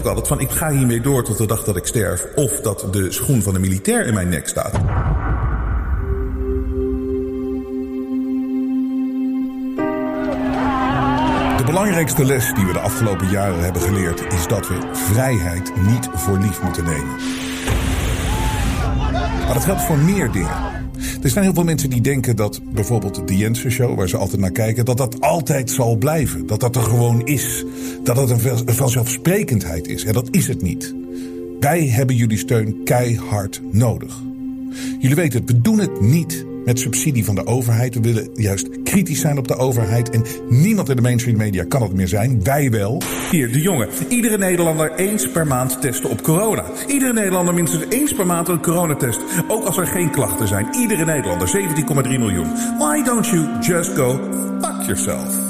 Ook altijd van ik ga hiermee door tot de dag dat ik sterf. Of dat de schoen van de militair in mijn nek staat. De belangrijkste les die we de afgelopen jaren hebben geleerd is dat we vrijheid niet voor lief moeten nemen. Maar dat geldt voor meer dingen. Er zijn heel veel mensen die denken dat bijvoorbeeld de Jensen Show, waar ze altijd naar kijken, dat dat altijd zal blijven. Dat dat er gewoon is. Dat dat een vanzelfsprekendheid is. En dat is het niet. Wij hebben jullie steun keihard nodig. Jullie weten het, we doen het niet met subsidie van de overheid. We willen juist kritisch zijn op de overheid. En niemand in de mainstream media kan het meer zijn. Wij wel. Hier, de jongen. Iedere Nederlander eens per maand testen op corona. Iedere Nederlander minstens eens per maand een coronatest. Ook als er geen klachten zijn. Iedere Nederlander, 17,3 miljoen. Why don't you just go fuck yourself?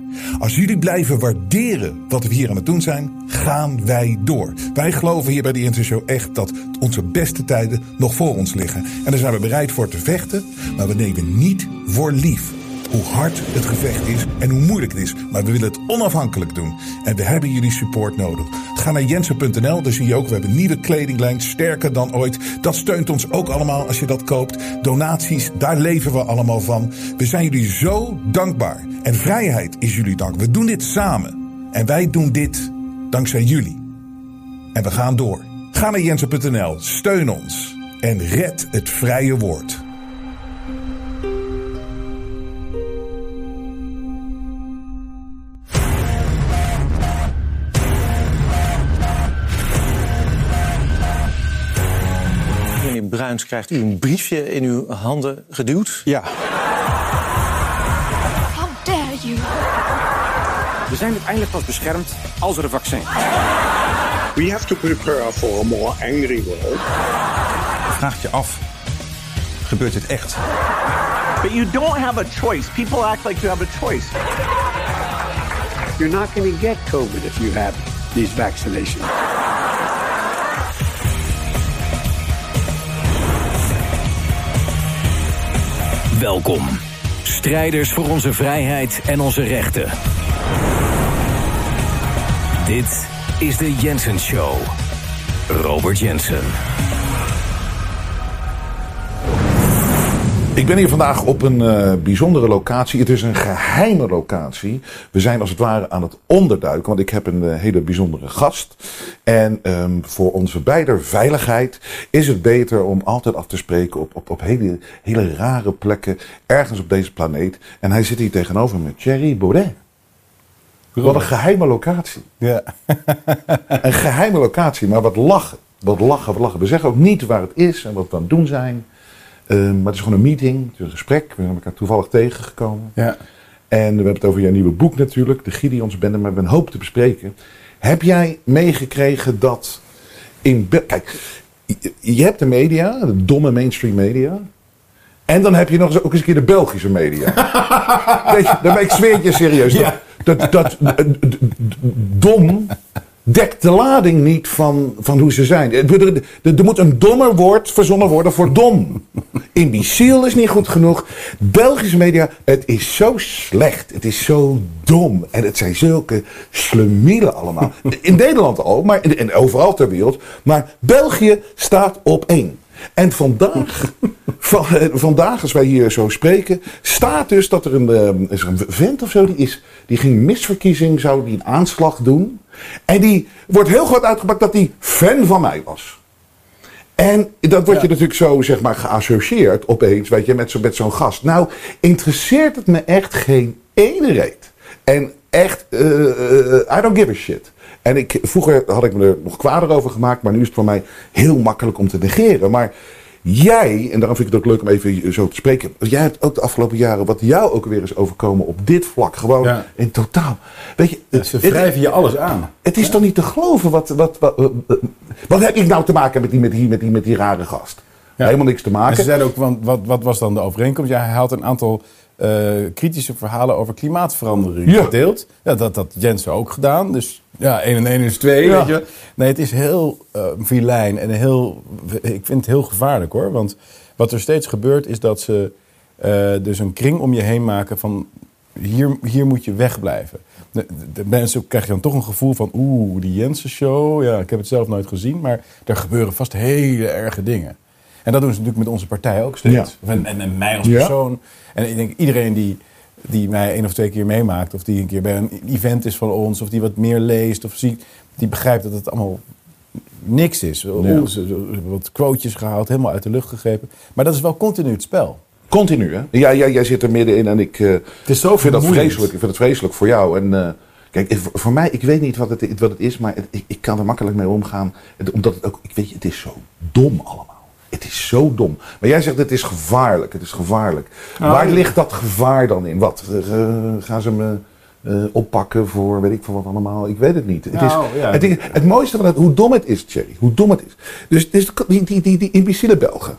Als jullie blijven waarderen wat we hier aan het doen zijn, gaan wij door. Wij geloven hier bij de Intershow echt dat onze beste tijden nog voor ons liggen. En daar zijn we bereid voor te vechten, maar we nemen niet voor lief hoe hard het gevecht is en hoe moeilijk het is. Maar we willen het onafhankelijk doen. En we hebben jullie support nodig. Ga naar jensen.nl, daar zie je ook, we hebben nieuwe kledinglijn, sterker dan ooit. Dat steunt ons ook allemaal als je dat koopt. Donaties, daar leven we allemaal van. We zijn jullie zo dankbaar. En vrijheid is jullie dank. We doen dit samen. En wij doen dit dankzij jullie. En we gaan door. Ga naar jensen.nl, steun ons en red het vrije woord. Bruins, krijgt u een briefje in uw handen geduwd? Ja. How dare you? We zijn uiteindelijk pas beschermd als er een vaccin is. We have to prepare for a more angry world. Vraag je af, gebeurt dit echt? But you don't have a choice. People act like you have a choice. You're not going to get COVID if you have these vaccinations. Welkom. Strijders voor onze vrijheid en onze rechten. Dit is de Jensen Show. Robert Jensen. Ik ben hier vandaag op een eh, bijzondere locatie. Het is een geheime locatie. We zijn als het ware aan het onderduiken, want ik heb een eh, hele bijzondere gast. En ehm, voor onze beider veiligheid is het beter om altijd af te spreken op, op, op hele, hele rare plekken, ergens op deze planeet. En hij zit hier tegenover me, Thierry Baudet. Wat een geheime locatie. Ja. Een geheime locatie, maar wat lachen. Wat lachen, wat lachen. We zeggen ook niet waar het is en wat we aan het doen zijn. Ehm, maar het is gewoon een meeting, het is een gesprek. We zijn elkaar toevallig tegengekomen. ja. En we hebben het over jouw nieuwe boek natuurlijk, de Gideonsbende, maar we hebben een hoop te bespreken. Heb jij meegekregen dat in... Kijk, je- hebt de media, de domme mainstream media. En dan heb je nog eens, ook eens een keer de Belgische media. Weet je, dan ben ik zweer het je serieus. Dat, dat, dat, eh, dom dekt de lading niet van, van hoe ze zijn. Er, er, moet een dommer woord verzonnen worden voor dom. Imbeciel is niet goed genoeg. Belgische media, het is zo slecht. Het is zo dom. En het zijn zulke slemielen allemaal. In Nederland al, maar en overal ter wereld. Maar België staat op één. En vandaag, van, eh, vandaag, als wij hier zo spreken, staat dus dat er een, eh, is er een vent of zo, die, is, die ging misverkiezing, zou die een aanslag doen. En die wordt heel groot uitgepakt dat hij fan van mij was. En dat wordt je natuurlijk zo, zeg maar, geassocieerd opeens, weet je, met, zo, met zo'n gast. Nou, interesseert het me echt geen ene reet. En echt, eh, eh, I don't give a shit. En ik, vroeger had ik me er nog kwader over gemaakt, maar nu is het voor mij heel makkelijk om te negeren. Maar Jij, en daarom vind ik het ook leuk om even zo te spreken. Jij hebt ook de afgelopen jaren wat jou ook weer is overkomen op dit vlak. Gewoon Ja. in totaal. Weet je, ze wrijven je alles aan. het is toch niet te geloven wat, wat, wat, wat, wat heb ik nou te maken met die, met die, met die, met die rare gast? Ja. Helemaal niks te En ze maken. zeiden ook, want wat, wat was dan de overeenkomst? Ja, hij had een aantal eh, kritische verhalen over klimaatverandering Ja. gedeeld. Ja, dat had Jensen ook gedaan. Dus ja, 1 en 1 is 2, Ja. weet je. Nee, het is heel eh vilijn en heel... Ik vind het heel gevaarlijk, hoor. Want wat er steeds gebeurt, is dat ze eh, dus een kring om je heen maken van... Hier, hier moet je wegblijven. De, de mensen krijg je dan toch een gevoel van... Oeh, die Jensen-show. Ja, ik heb het zelf nooit gezien. Maar er gebeuren vast hele erge dingen. En dat doen ze natuurlijk met onze partij ook steeds. Ja. En, en, en mij als Ja. persoon. En ik denk iedereen die, die mij één of twee keer meemaakt... of die een keer bij een event is van ons... of die wat meer leest of ziet... die begrijpt dat het allemaal niks is. Ze- wat quotejes gehaald, helemaal uit de lucht gegrepen. Maar dat is wel continu het spel. Continu, hè? Ja, jij, jij zit er middenin en ik, eh, Het is zo vind dat vreselijk. Ik vind het vreselijk voor jou. En eh, kijk, voor, mij, ik weet niet wat het, wat het is, maar het- ik, ik kan er makkelijk mee omgaan. Omdat het ook, ik weet het is zo dom allemaal. Het is zo dom. Maar jij zegt het is gevaarlijk. Het is gevaarlijk. Waar ligt dat gevaar dan in? Wat? eh, gaan ze me eh, oppakken voor weet ik veel wat allemaal? Ik weet het niet. Het, Nou, is, ja. het, is- het mooiste van het, hoe dom het is, Thierry. Hoe dom het is. Dus, dus die, die, die, die imbeciele Belgen.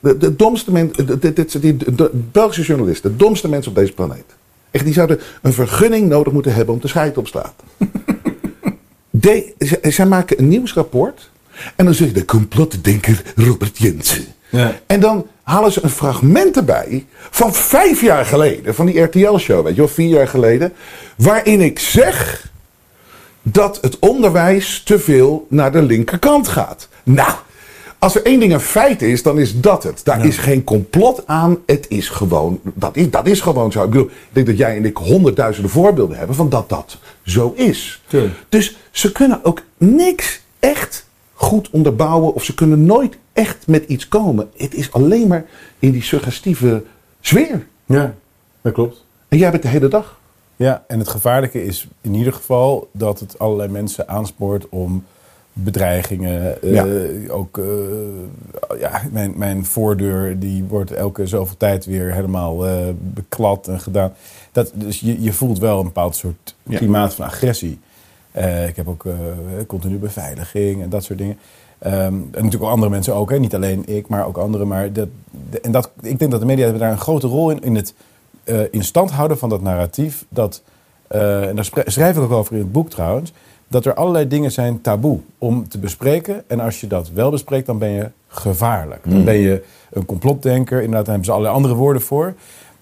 De, de domste mensen, de, Belgische journalisten, de domste mensen op deze planeet. Echt, die zouden een vergunning nodig moeten hebben om te scheiden op straat. Zij maken een nieuwsrapport en dan zeg je de complotdenker Robert Jensen. Ja. En dan halen ze een fragment erbij van vijf jaar geleden, van die RTL-show, weet je wel, vier jaar geleden, waarin ik zeg dat het onderwijs te veel naar de linkerkant gaat. Nou, als er één ding een feit is, dan is dat het. Daar is geen complot aan. Het is gewoon, dat is, dat is gewoon zo. Ik bedoel, ik denk dat jij en ik honderdduizenden voorbeelden hebben van dat dat zo is. Dus ze kunnen ook niks echt goed onderbouwen of ze kunnen nooit echt met iets komen. Het is alleen maar in die suggestieve sfeer. Ja, dat klopt. En jij bent de hele dag. Ja, en het gevaarlijke is in ieder geval dat het allerlei mensen aanspoort om bedreigingen. eh, Ja. ook eh, ja, mijn, mijn voordeur die wordt elke zoveel tijd weer helemaal eh, beklad en gedaan. Dat, dus je, je voelt wel een bepaald soort Ja. klimaat van agressie. Eh, ik heb ook eh continu beveiliging en dat soort dingen. Ehm, en natuurlijk ook andere mensen ook, hè? niet alleen ik, maar ook anderen. Maar dat, de- en dat, ik denk dat de media hebben daar een grote rol in, in het eh, in stand houden van dat narratief. Dat, en daar schrijf ik ook over in het boek trouwens. Dat er allerlei dingen zijn taboe om te bespreken. En als je dat wel bespreekt, dan ben je gevaarlijk. Dan ben je een complotdenker. Inderdaad, daar hebben ze allerlei andere woorden voor.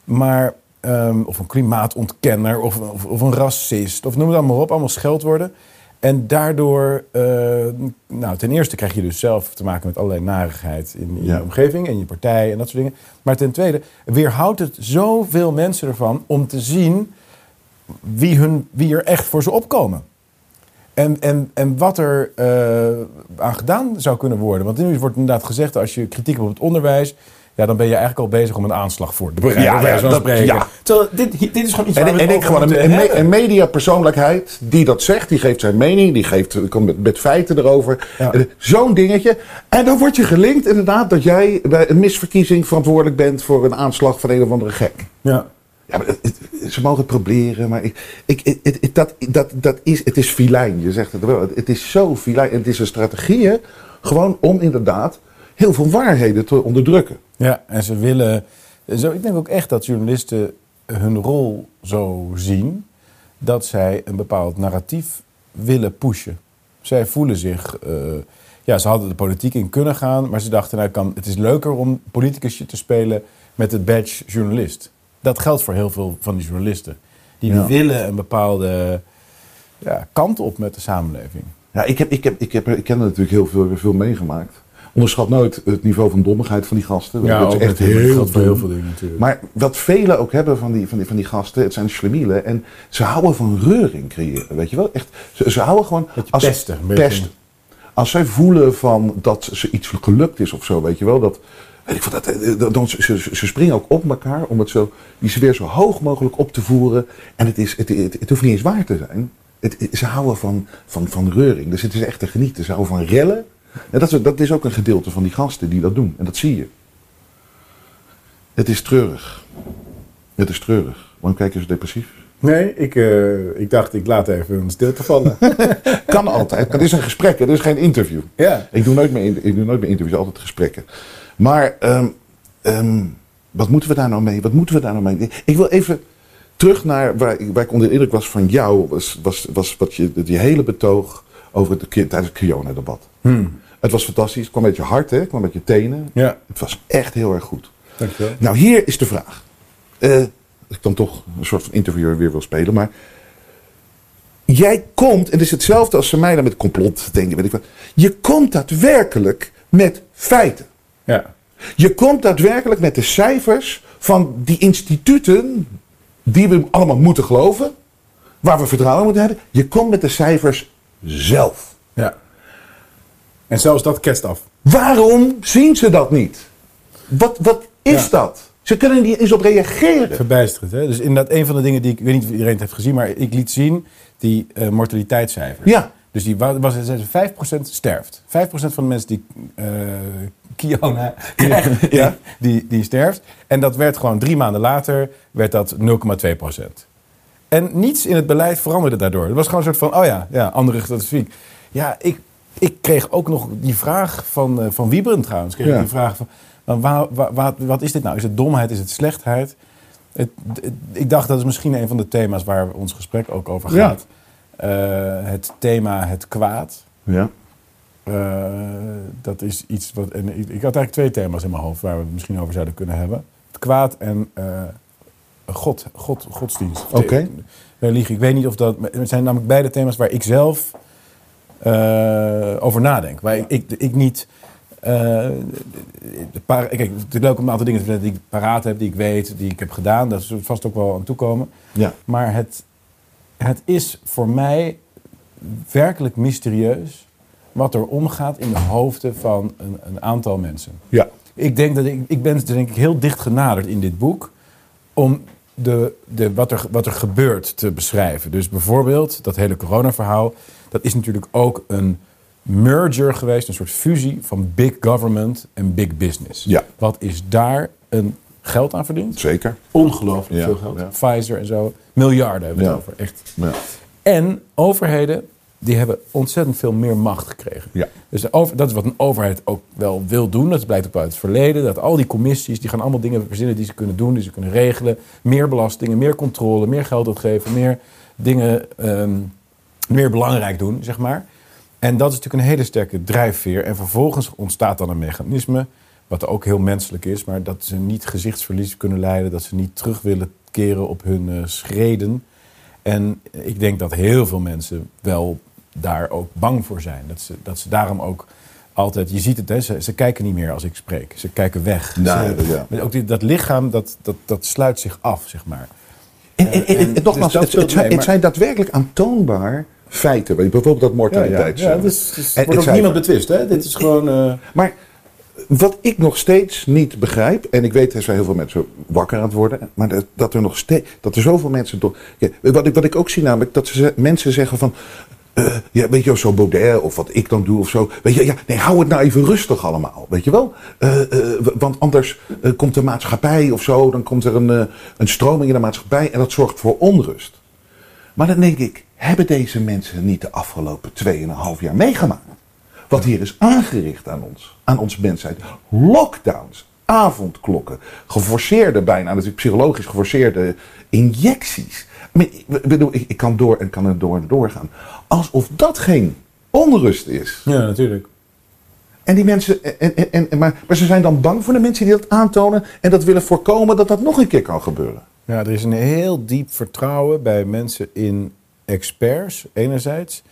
Maar, ehm, of een klimaatontkenner, of, of, of een racist, of noem het allemaal op. Allemaal scheldwoorden. En daardoor, eh, nou, ten eerste krijg je dus zelf te maken met allerlei narigheid in, in Ja. je omgeving en je partij en dat soort dingen. Maar ten tweede, weerhoudt het zoveel mensen ervan om te zien wie, hun, wie er echt voor ze opkomen. En, en, en wat er eh, aan gedaan zou kunnen worden. Want nu wordt inderdaad gezegd, als je kritiek hebt op het onderwijs... Ja, dan ben je eigenlijk al bezig om een aanslag voor te bereiden. Ja, wijze van dat- spreken. ja. Terwijl dit, dit is gewoon iets waar En, en ik gewoon een, me- een mediapersoonlijkheid die dat zegt, die geeft zijn mening, die geeft, komt met, met feiten erover. Ja. En Zo'n dingetje. En dan word je gelinkt inderdaad dat jij bij een misverkiezing verantwoordelijk bent voor een aanslag van een of andere gek. Ja. Ja, maar het- het- ze mogen het proberen, maar ik, ik, het- dat, dat, dat is, het is filijn. Je zegt het wel. Het, is zo filijn. Het is een strategie, hè, gewoon om inderdaad heel veel waarheden te onderdrukken. Ja, en ze willen. Zo, ik denk ook echt dat journalisten hun rol zo zien dat zij een bepaald narratief willen pushen. Zij voelen zich. eh, ja, ze hadden de politiek in kunnen gaan, maar ze dachten, nou, kan, het is leuker om politicusje te spelen met het badge journalist. Dat geldt voor heel veel van die journalisten. Die Ja. willen een bepaalde ja, kant op met de samenleving. Ja, ik, heb, ik, heb, ik, heb, ik ken er natuurlijk heel veel, veel meegemaakt. Onderschat nooit het niveau van dommigheid van die gasten. dat is echt heel veel dingen natuurlijk. Maar wat velen ook hebben van die, van die, van die gasten, het zijn slemielen. En ze houden van reuring creëren, weet je wel? Echt, ze, ze houden gewoon... Beetje pesten, pesten. Als zij voelen van dat ze iets gelukt is of zo, weet je wel, dat... Weet ik wat, dat, eh, dat- ze, ze, springen ook op elkaar om het zo, die sfeer zo hoog mogelijk op te voeren. En het, is, het, het, het hoeft niet eens waar te zijn. Het, het- ze houden van, van, van reuring. Dus het is echt te genieten. Ze houden van rellen. En dat, is, dat is ook een gedeelte van die gasten die dat doen. En dat zie je. Het is treurig. Het is treurig. Waarom kijken ze depressief? Nee, ik, eh, ik dacht, ik laat even een stilte vallen. Kan altijd. Het is een gesprek. Het is geen interview. ja. Ik doe nooit meer, ik doe nooit meer interviews, altijd gesprekken. Maar ehm, ehm, wat moeten we daar nou mee? Wat moeten we daar nou mee? Ik wil even terug naar waar, ik- waar ik onder de indruk was van jou. Was, was, was wat je, die hele betoog over het, tijdens het Kiona-debat. Het was fantastisch. Het kwam met je hart, hè? het kwam met je tenen. Ja. Het was echt heel erg goed. Dankjewel. Nou, hier is de vraag. Eh, ik dan toch een soort van interviewer weer wil spelen, maar. Jij komt, en het is hetzelfde als ze mij dan met complot denken, weet ik wat. Je komt daadwerkelijk met feiten. Ja. Je komt daadwerkelijk met de cijfers van die instituten die we allemaal moeten geloven, waar we vertrouwen in moeten hebben. Je komt met de cijfers zelf. En zelfs dat ketst af. Waarom zien ze dat niet? Wat, wat is Ja. dat? Ze kunnen er niet eens op reageren. Verbijsterend. Hè? Dus inderdaad, een van de dingen die ik, ik weet niet of iedereen het heeft gezien, maar ik liet zien die eh, mortaliteitscijfers. Ja. Dus die wa- was, was 5% sterft. 5% van de mensen die eh Kiona krijgen, Ja. die, die sterft. En dat werd gewoon drie maanden later, werd dat 0,2%. En niets in het beleid veranderde daardoor. Het was gewoon een soort van, oh ja, ja andere statistiek. Ja, ik, ik kreeg ook nog die vraag van, eh, van Wieberen trouwens. Kreeg Ja. die vraag van, van wa- wa- wa- wat is dit nou? Is het domheid? Is het slechtheid? Het, het- ik dacht dat is misschien een van de thema's waar ons gesprek ook over Ja. gaat. Eh, het thema het kwaad. Ja. Eh, dat is iets wat. En ik, ik had eigenlijk twee thema's in mijn hoofd waar we het misschien over zouden kunnen hebben: het kwaad en God, God, godsdienst. Oké. Religie. Ik weet niet of dat. Het zijn namelijk beide thema's waar ik zelf over nadenk. Waar ik, ik, ik niet. eh, para- kijk, het is leuk om een aantal dingen te vertellen die ik paraat heb, die ik weet, die ik heb gedaan. Dat is vast ook wel aan toekomen. Ja. Maar het, het is voor mij werkelijk mysterieus wat er omgaat in de hoofden van een, een aantal mensen. Ja. Ik denk dat ik, ik ben denk ik heel dicht genaderd in dit boek om de, de, wat, er, wat er gebeurt te beschrijven. Dus bijvoorbeeld dat hele coronaverhaal, dat is natuurlijk ook een merger geweest, een soort fusie van big government en big business. Ja. Wat is daar een geld aan verdiend? Zeker. Ongelooflijk Ja, veel geld. ja. Pfizer en zo, miljarden hebben we Ja. het over, echt. Ja. En overheden, die hebben ontzettend veel meer macht gekregen. Ja. Dus de over, dat is wat een overheid ook wel wil doen. Dat blijkt ook uit het verleden. Dat al die commissies, die gaan allemaal dingen verzinnen die ze kunnen doen, die ze kunnen regelen. Meer belastingen, meer controle, meer geld uitgeven, meer dingen ehm, meer belangrijk doen, zeg maar. En dat is natuurlijk een hele sterke drijfveer. En vervolgens ontstaat dan een mechanisme, wat ook heel menselijk is, maar dat ze niet gezichtsverlies kunnen leiden, dat ze niet terug willen keren op hun eh, schreden. En ik denk dat heel veel mensen wel daar ook bang voor zijn. Dat ze, dat ze daarom ook altijd, je ziet het, hè, ze, ze kijken niet meer als ik spreek. Ze kijken weg. Nee, Ze- dat- ja. maar Ook die, dat lichaam, dat, dat, dat sluit zich af, zeg maar. En, en, en, en dus nogmaals, dat het, het zijn daadwerkelijk aantoonbaar feiten. Bijvoorbeeld dat mortaliteit. ja, dus, dus En wordt ook niemand betwist, hè? Dit is gewoon... eh, Maar wat ik nog steeds niet begrijp, en ik weet er zijn heel veel mensen wakker aan het worden, maar dat, dat er nog steeds, dat er zoveel mensen toch. Ja, wat, ik, wat ik ook zie namelijk, dat ze, mensen zeggen van. eh, ja, weet je wel, zo Baudet of wat ik dan doe of zo. Weet je, ja, nee, hou het nou even rustig allemaal, weet je wel. Eh, want anders komt de maatschappij of zo, dan komt er een, een stroming in de maatschappij en dat zorgt voor onrust. Maar dan denk ik, hebben deze mensen niet de afgelopen 2,5 jaar meegemaakt? Wat hier is aangericht aan ons, aan onze mensheid. Lockdowns, avondklokken, geforceerde bijna, natuurlijk psychologisch geforceerde injecties. Ik bedoel, ik, ik kan door en kan er door en door gaan. Alsof dat geen onrust is. ja, natuurlijk. En die mensen, en, en, en, maar, maar ze zijn dan bang voor de mensen die dat aantonen en dat willen voorkomen dat dat nog een keer kan gebeuren. Ja, er is een heel diep vertrouwen bij mensen in experts, enerzijds,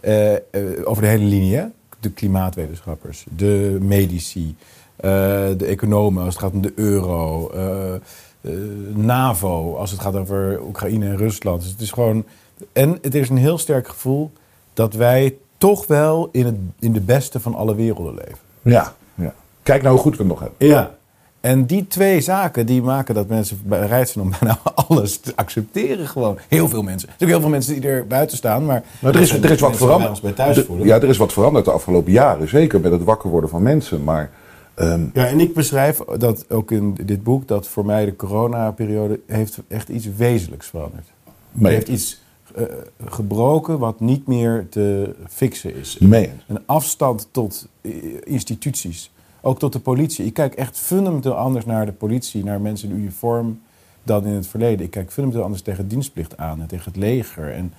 eh, eh, over de hele linie. De klimaatwetenschappers, de medici, eh, de economen als het gaat om de euro, NAVO als het gaat over Oekraïne en Rusland. Dus het is gewoon. En het is een heel sterk gevoel dat wij toch wel in, het, in de beste van alle werelden leven. Ja, ja. Kijk nou hoe goed we het nog hebben. Ja. En die twee zaken die maken dat mensen bereid zijn om bijna alles te accepteren. Gewoon. Heel veel mensen. Er zijn heel veel mensen die er buiten staan. Maar, Maar er is, er is wat veranderd. bij thuis voelen. Ja, er is wat veranderd de afgelopen jaren. Zeker met het wakker worden van mensen. Maar ehm, Ja, en ik beschrijf dat ook in dit boek dat voor mij de coronaperiode heeft echt iets wezenlijks veranderd. Er heeft iets eh, gebroken wat niet meer te fixen is. Een afstand tot eh, instituties. Ook tot de politie. Ik kijk echt fundamenteel anders naar de politie, naar mensen in uniform dan in het verleden. Ik kijk fundamenteel anders tegen dienstplicht aan en tegen het leger en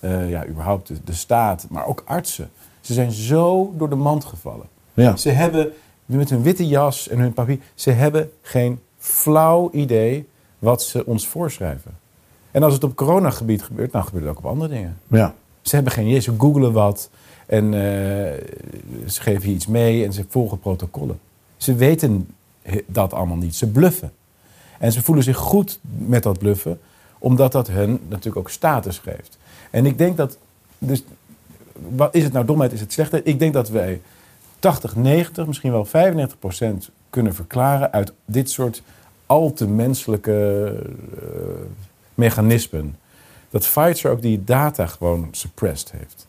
eh, ja, überhaupt de, de staat, maar ook artsen. Ze zijn zo door de mand gevallen. Ja. Ze hebben met hun witte jas en hun papier, ze hebben geen flauw idee wat ze ons voorschrijven. En als het op coronagebied gebeurt, dan gebeurt het ook op andere dingen. Ja. Ze hebben geen idee, ze googelen wat en eh, ze geven iets mee en ze volgen protocollen. Ze weten dat allemaal niet, ze bluffen. En ze voelen zich goed met dat bluffen, omdat dat hun natuurlijk ook status geeft. En ik denk dat, dus wat is het nou domheid, is het slechte? Ik denk dat wij 80, 90, misschien wel 95 procent kunnen verklaren uit dit soort al te menselijke eh, mechanismen. Dat Pfizer ook die data gewoon suppressed heeft.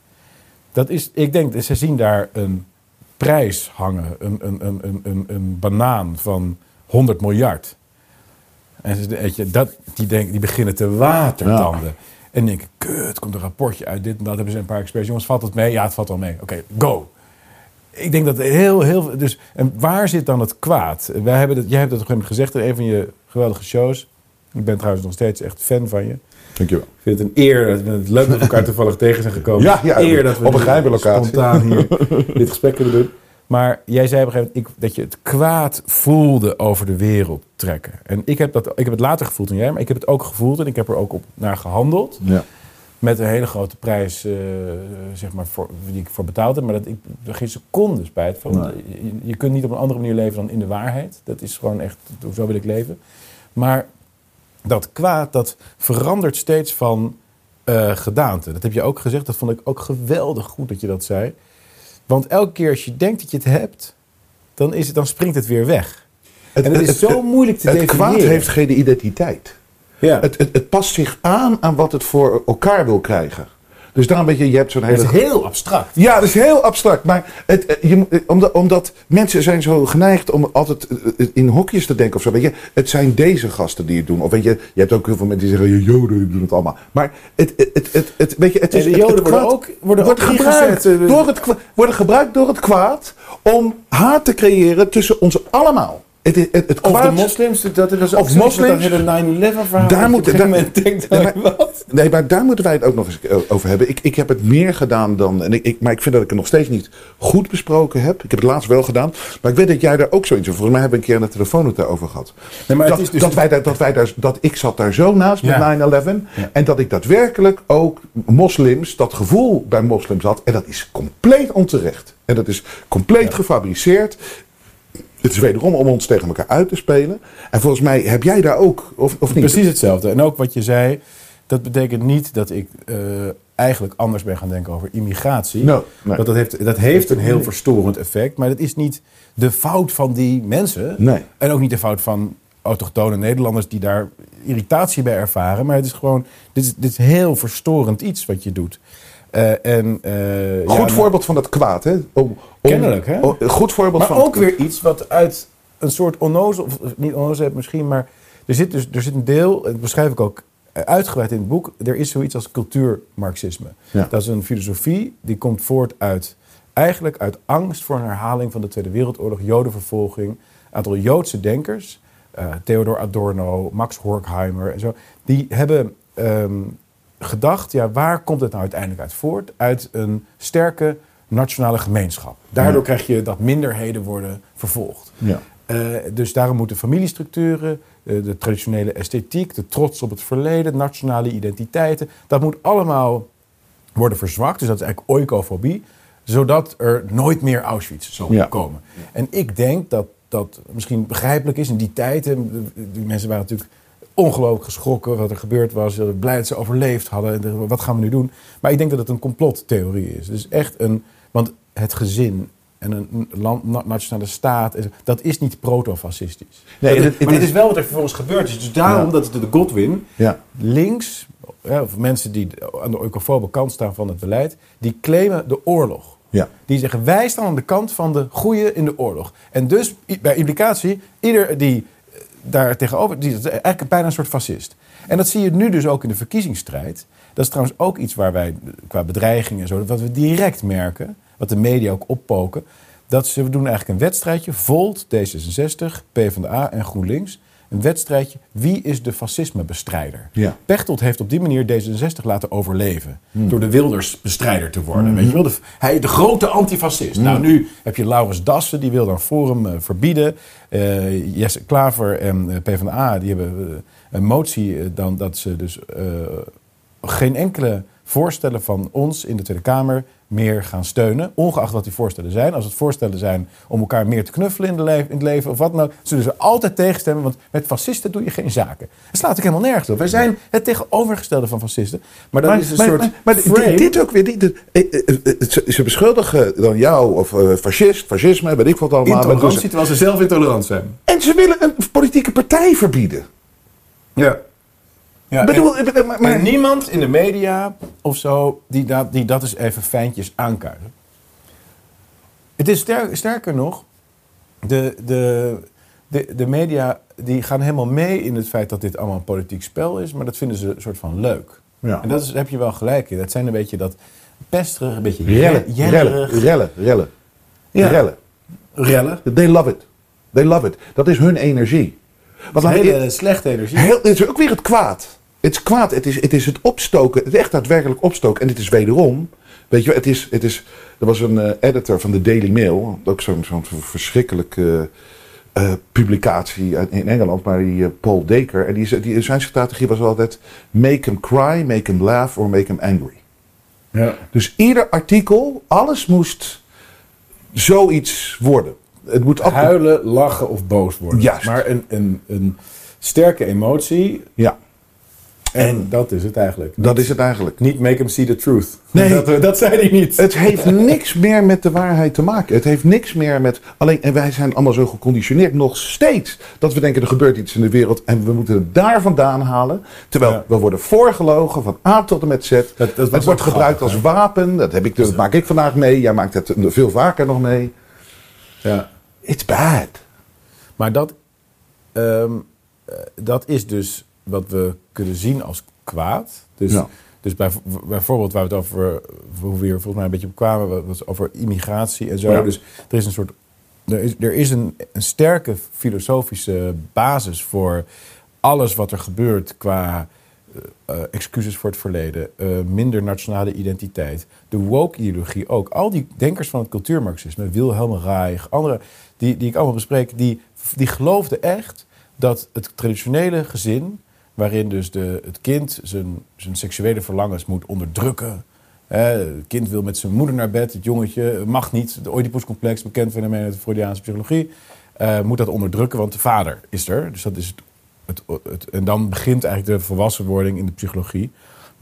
Dat is, ik denk, ze zien daar een prijs hangen, een, een, een, een, een, een banaan van 100 miljard. En ze, weet je, dat, die, denken, die beginnen te watertanden. En denken, kut, komt een rapportje uit dit en dat. Hebben ze een paar experts. Jongens, valt het mee? Ja, het valt wel mee. Oké, go. Ik denk dat heel, heel veel... Dus, en waar zit dan het kwaad? Wij hebben het, jij hebt het op een gezegd in een van je geweldige shows. Ik ben trouwens nog steeds echt fan van je. Dankjewel. Ik vind het een eer dat we het leuk dat we elkaar toevallig tegen zijn gekomen. Ja, ja, eer dat we op een geheime locatie. spontaan hier dit gesprek kunnen doen. Maar jij zei op een gegeven moment ik, dat je het kwaad voelde over de wereld trekken. En ik heb, dat, ik heb het later gevoeld dan jij, maar ik heb het ook gevoeld en ik heb er ook op naar gehandeld. Ja. Met een hele grote prijs, eh, zeg maar, voor, die ik voor betaald heb. Maar dat ik er geen seconde spijt van. Nee. Je, je kunt niet op een andere manier leven dan in de waarheid. Dat is gewoon echt, zo wil ik leven. Maar dat kwaad, dat verandert steeds van eh, gedaante. Dat heb je ook gezegd. Dat vond ik ook geweldig goed dat je dat zei. Want elke keer als je denkt dat je het hebt, dan, is het, dan springt het weer weg. en het is zo moeilijk te Het definiëren. kwaad heeft geen identiteit. Ja. Het, het, het past zich aan aan wat het voor elkaar wil krijgen. Dus daarom weet je, je hebt zo'n hele... Het is heel abstract. Ja, dat is heel abstract. Maar het, eh, je, eh, omdat, omdat mensen zijn zo geneigd om altijd eh, in hokjes te denken of zo. Weet je, het zijn deze gasten die het doen. Of weet je, je hebt ook heel veel mensen die zeggen, "Ja, joden doen het allemaal. Maar het, het, het, het, het- weet je, het is... En de het- Joden het worden ook- worden wordt ook gebruikt door het, worden gebruikt door het kwaad om haat te creëren tussen ons allemaal. Het, het, het, het Of de moslims, dat is ook Of moslims. dat hele 9-11 verhaal. Daar moet- op een daar- moment denkt, Nee, maar- wat? Nee, maar daar moeten wij het ook nog eens over hebben. Ik, ik heb het meer gedaan dan. En ik, ik, maar ik vind dat ik het nog steeds niet goed besproken heb. Ik heb het laatst wel gedaan. Maar ik weet dat jij daar ook zoiets over. Volgens mij hebben we een keer aan de telefoon het daarover gehad. Nee, maar het dat, is dus- dat, wij daar, dat, wij daar, dat ik zat daar zo naast Ja. met 9-11. En dat ik daadwerkelijk ook moslims, dat gevoel bij moslims had. En dat is compleet onterecht. En dat is compleet gefabriceerd. Het is wederom om ons tegen elkaar uit te spelen. En volgens mij heb jij daar ook, of, of niet? Precies hetzelfde. En ook wat je zei, dat betekent niet dat ik eh, eigenlijk anders ben gaan denken over immigratie. No, nee. Want dat heeft, dat heeft een heel verstorend effect. Maar dat is niet de fout van die mensen. Nee. En ook niet de fout van autochtone Nederlanders die daar irritatie bij ervaren. Maar het is gewoon, dit is, dit is heel verstorend iets wat je doet. Eh, en, eh, Goed ja, voorbeeld van dat kwaad, hè? Om, om- Kennelijk, hè? oh, Goed voorbeeld Maar van ook weer iets wat uit een soort onnozel, of niet onnozel misschien, maar er zit dus er zit een deel, dat beschrijf ik ook eh, uitgebreid in het boek, er is zoiets als cultuurmarxisme. Ja. Dat is een filosofie die komt voort uit, eigenlijk uit angst voor een herhaling van de Tweede Wereldoorlog, jodenvervolging, een aantal Joodse denkers, eh, Theodor Adorno, Max Horkheimer en zo, die hebben ehm, gedacht, ja, waar komt het nou uiteindelijk uit voort? Uit een sterke nationale gemeenschap. Daardoor Ja. krijg je dat minderheden worden vervolgd. Ja. Eh, dus daarom moeten familiestructuren, eh, de traditionele esthetiek, de trots op het verleden, nationale identiteiten, dat moet allemaal worden verzwakt. Dus dat is eigenlijk oikofobie, zodat er nooit meer Auschwitz zal Ja. komen. En ik denk dat dat misschien begrijpelijk is in die tijd. Die mensen waren natuurlijk ongelooflijk geschrokken wat er gebeurd was. Blij dat ze overleefd hadden. En de- Wat gaan we nu doen? Maar ik denk dat het een complottheorie is. Dus echt een. Want het gezin en een land, na- nationale staat. Dat is niet proto-fascistisch. Nee, Dat- het- het maar het is- wel wat er vervolgens gebeurd is. Dus daarom Ja. dat de Godwin Ja. links, ja, of mensen die aan de oikofobe kant staan van het beleid, die claimen de oorlog. Ja. Die zeggen wij staan aan de kant van de goeie in de oorlog. En dus bij implicatie, ieder die daar tegenover, die eigenlijk bijna een soort fascist. En dat zie je nu dus ook in de verkiezingsstrijd. Dat is trouwens ook iets waar wij qua bedreiging en zo, wat we direct merken, wat de media ook oppoken. Dat ze doen eigenlijk een wedstrijdje, Volt, D66, PvdA en GroenLinks. Een wedstrijdje, wie is de fascismebestrijder? Ja. Pechtold heeft op die manier D66 laten overleven. Door de Wilders-bestrijder te worden. Weet je wel? De, hij, de grote antifascist. Nou, nu heb je Laurens Dassen, die wil dan Forum eh, verbieden. Eh, Jesse Klaver en eh, PvdA, die hebben een motie dan dat ze dus geen enkele voorstellen van ons in de Tweede Kamer meer gaan steunen. Ongeacht wat die voorstellen zijn. Als het voorstellen zijn om elkaar meer te knuffelen in, de le- in het leven of wat dan ook, zullen ze altijd tegenstemmen. Want met fascisten doe je geen zaken. Dat slaat ik helemaal nergens op. Wij zijn het tegenovergestelde van fascisten. Maar dat Maar, is een maar, soort. maar, maar dit- frame. dit ook weer. Dit, dit- eh, eh, eh, ze, beschuldigen dan jou of eh, fascist, fascisme, weet ik wat allemaal. Intolerantie, terwijl ze zelf intolerant zijn. En ze willen een politieke partij verbieden. Ja. Ja bedoel, maar, niemand in de media of zo die dat, die dat eens even fijntjes aankuilen. Het is ster- sterker nog, de, de, de, de media die gaan helemaal mee in het feit dat dit allemaal een politiek spel is, maar dat vinden ze een soort van leuk. Ja. En dat is, heb je wel gelijk in. Dat zijn een beetje dat pesterig, een beetje rellen, rellen, rellen, rellen. Ja. Rellen. Rellen. They love it. They love it. Dat is hun energie. We Hele slechte energie. Heel, het is ook weer het kwaad. Het is kwaad. Het is het, is het opstoken. Het is echt daadwerkelijk opstoken. En dit is wederom. Weet je, het is, het is, er was een eh, editor van de Daily Mail. Ook zo'n zo'n verschrikkelijke eh, publicatie in Engeland. Maar die eh, Paul Daker. En die, zijn strategie was altijd: make him cry, make him laugh or make him angry. Ja. Dus ieder artikel, alles moest zoiets worden. Het moet. Huilen, lachen of boos worden. Juist. Maar een, een, een sterke emotie. Ja, En dat is het eigenlijk. dat is het eigenlijk. Niet make him see the truth. Nee. Dat, eh, dat zei hij niet. Het heeft niks meer met de waarheid te maken. Het heeft niks meer met. Alleen, en wij zijn allemaal zo geconditioneerd nog steeds. Dat we denken er gebeurt iets in de wereld en we moeten het daar vandaan halen. Terwijl Ja. we worden voorgelogen van A tot en met Z. dat het wordt gebruikt grappig, als wapen. Dat, heb ik, dat maak ik vandaag mee. Jij maakt het veel vaker nog mee. Ja. It's bad. Maar dat, ehm, eh, dat is dus wat we kunnen zien als kwaad. Dus, Ja. dus bij, bijvoorbeeld waar we het over, hoe we hier volgens mij een beetje op kwamen, was over immigratie en zo. Ja. Dus er is een soort, er is, er is een, een sterke filosofische basis voor alles wat er gebeurt qua eh, eh, excuses voor het verleden, eh, minder nationale identiteit, de woke-ideologie ook. Al die denkers van het cultuurmarxisme, Wilhelm Reich, anderen die, die ik allemaal bespreek, die, die geloofden echt dat het traditionele gezin, waarin dus de, het kind zijn, zijn seksuele verlangens moet onderdrukken. Het kind wil met zijn moeder naar bed, het jongetje mag niet. De Oedipuscomplex, bekend fenomeen de Freudiaanse psychologie, eh, moet dat onderdrukken, want de vader is er. Dus dat is het, het, en dan begint eigenlijk de volwassenwording in de psychologie.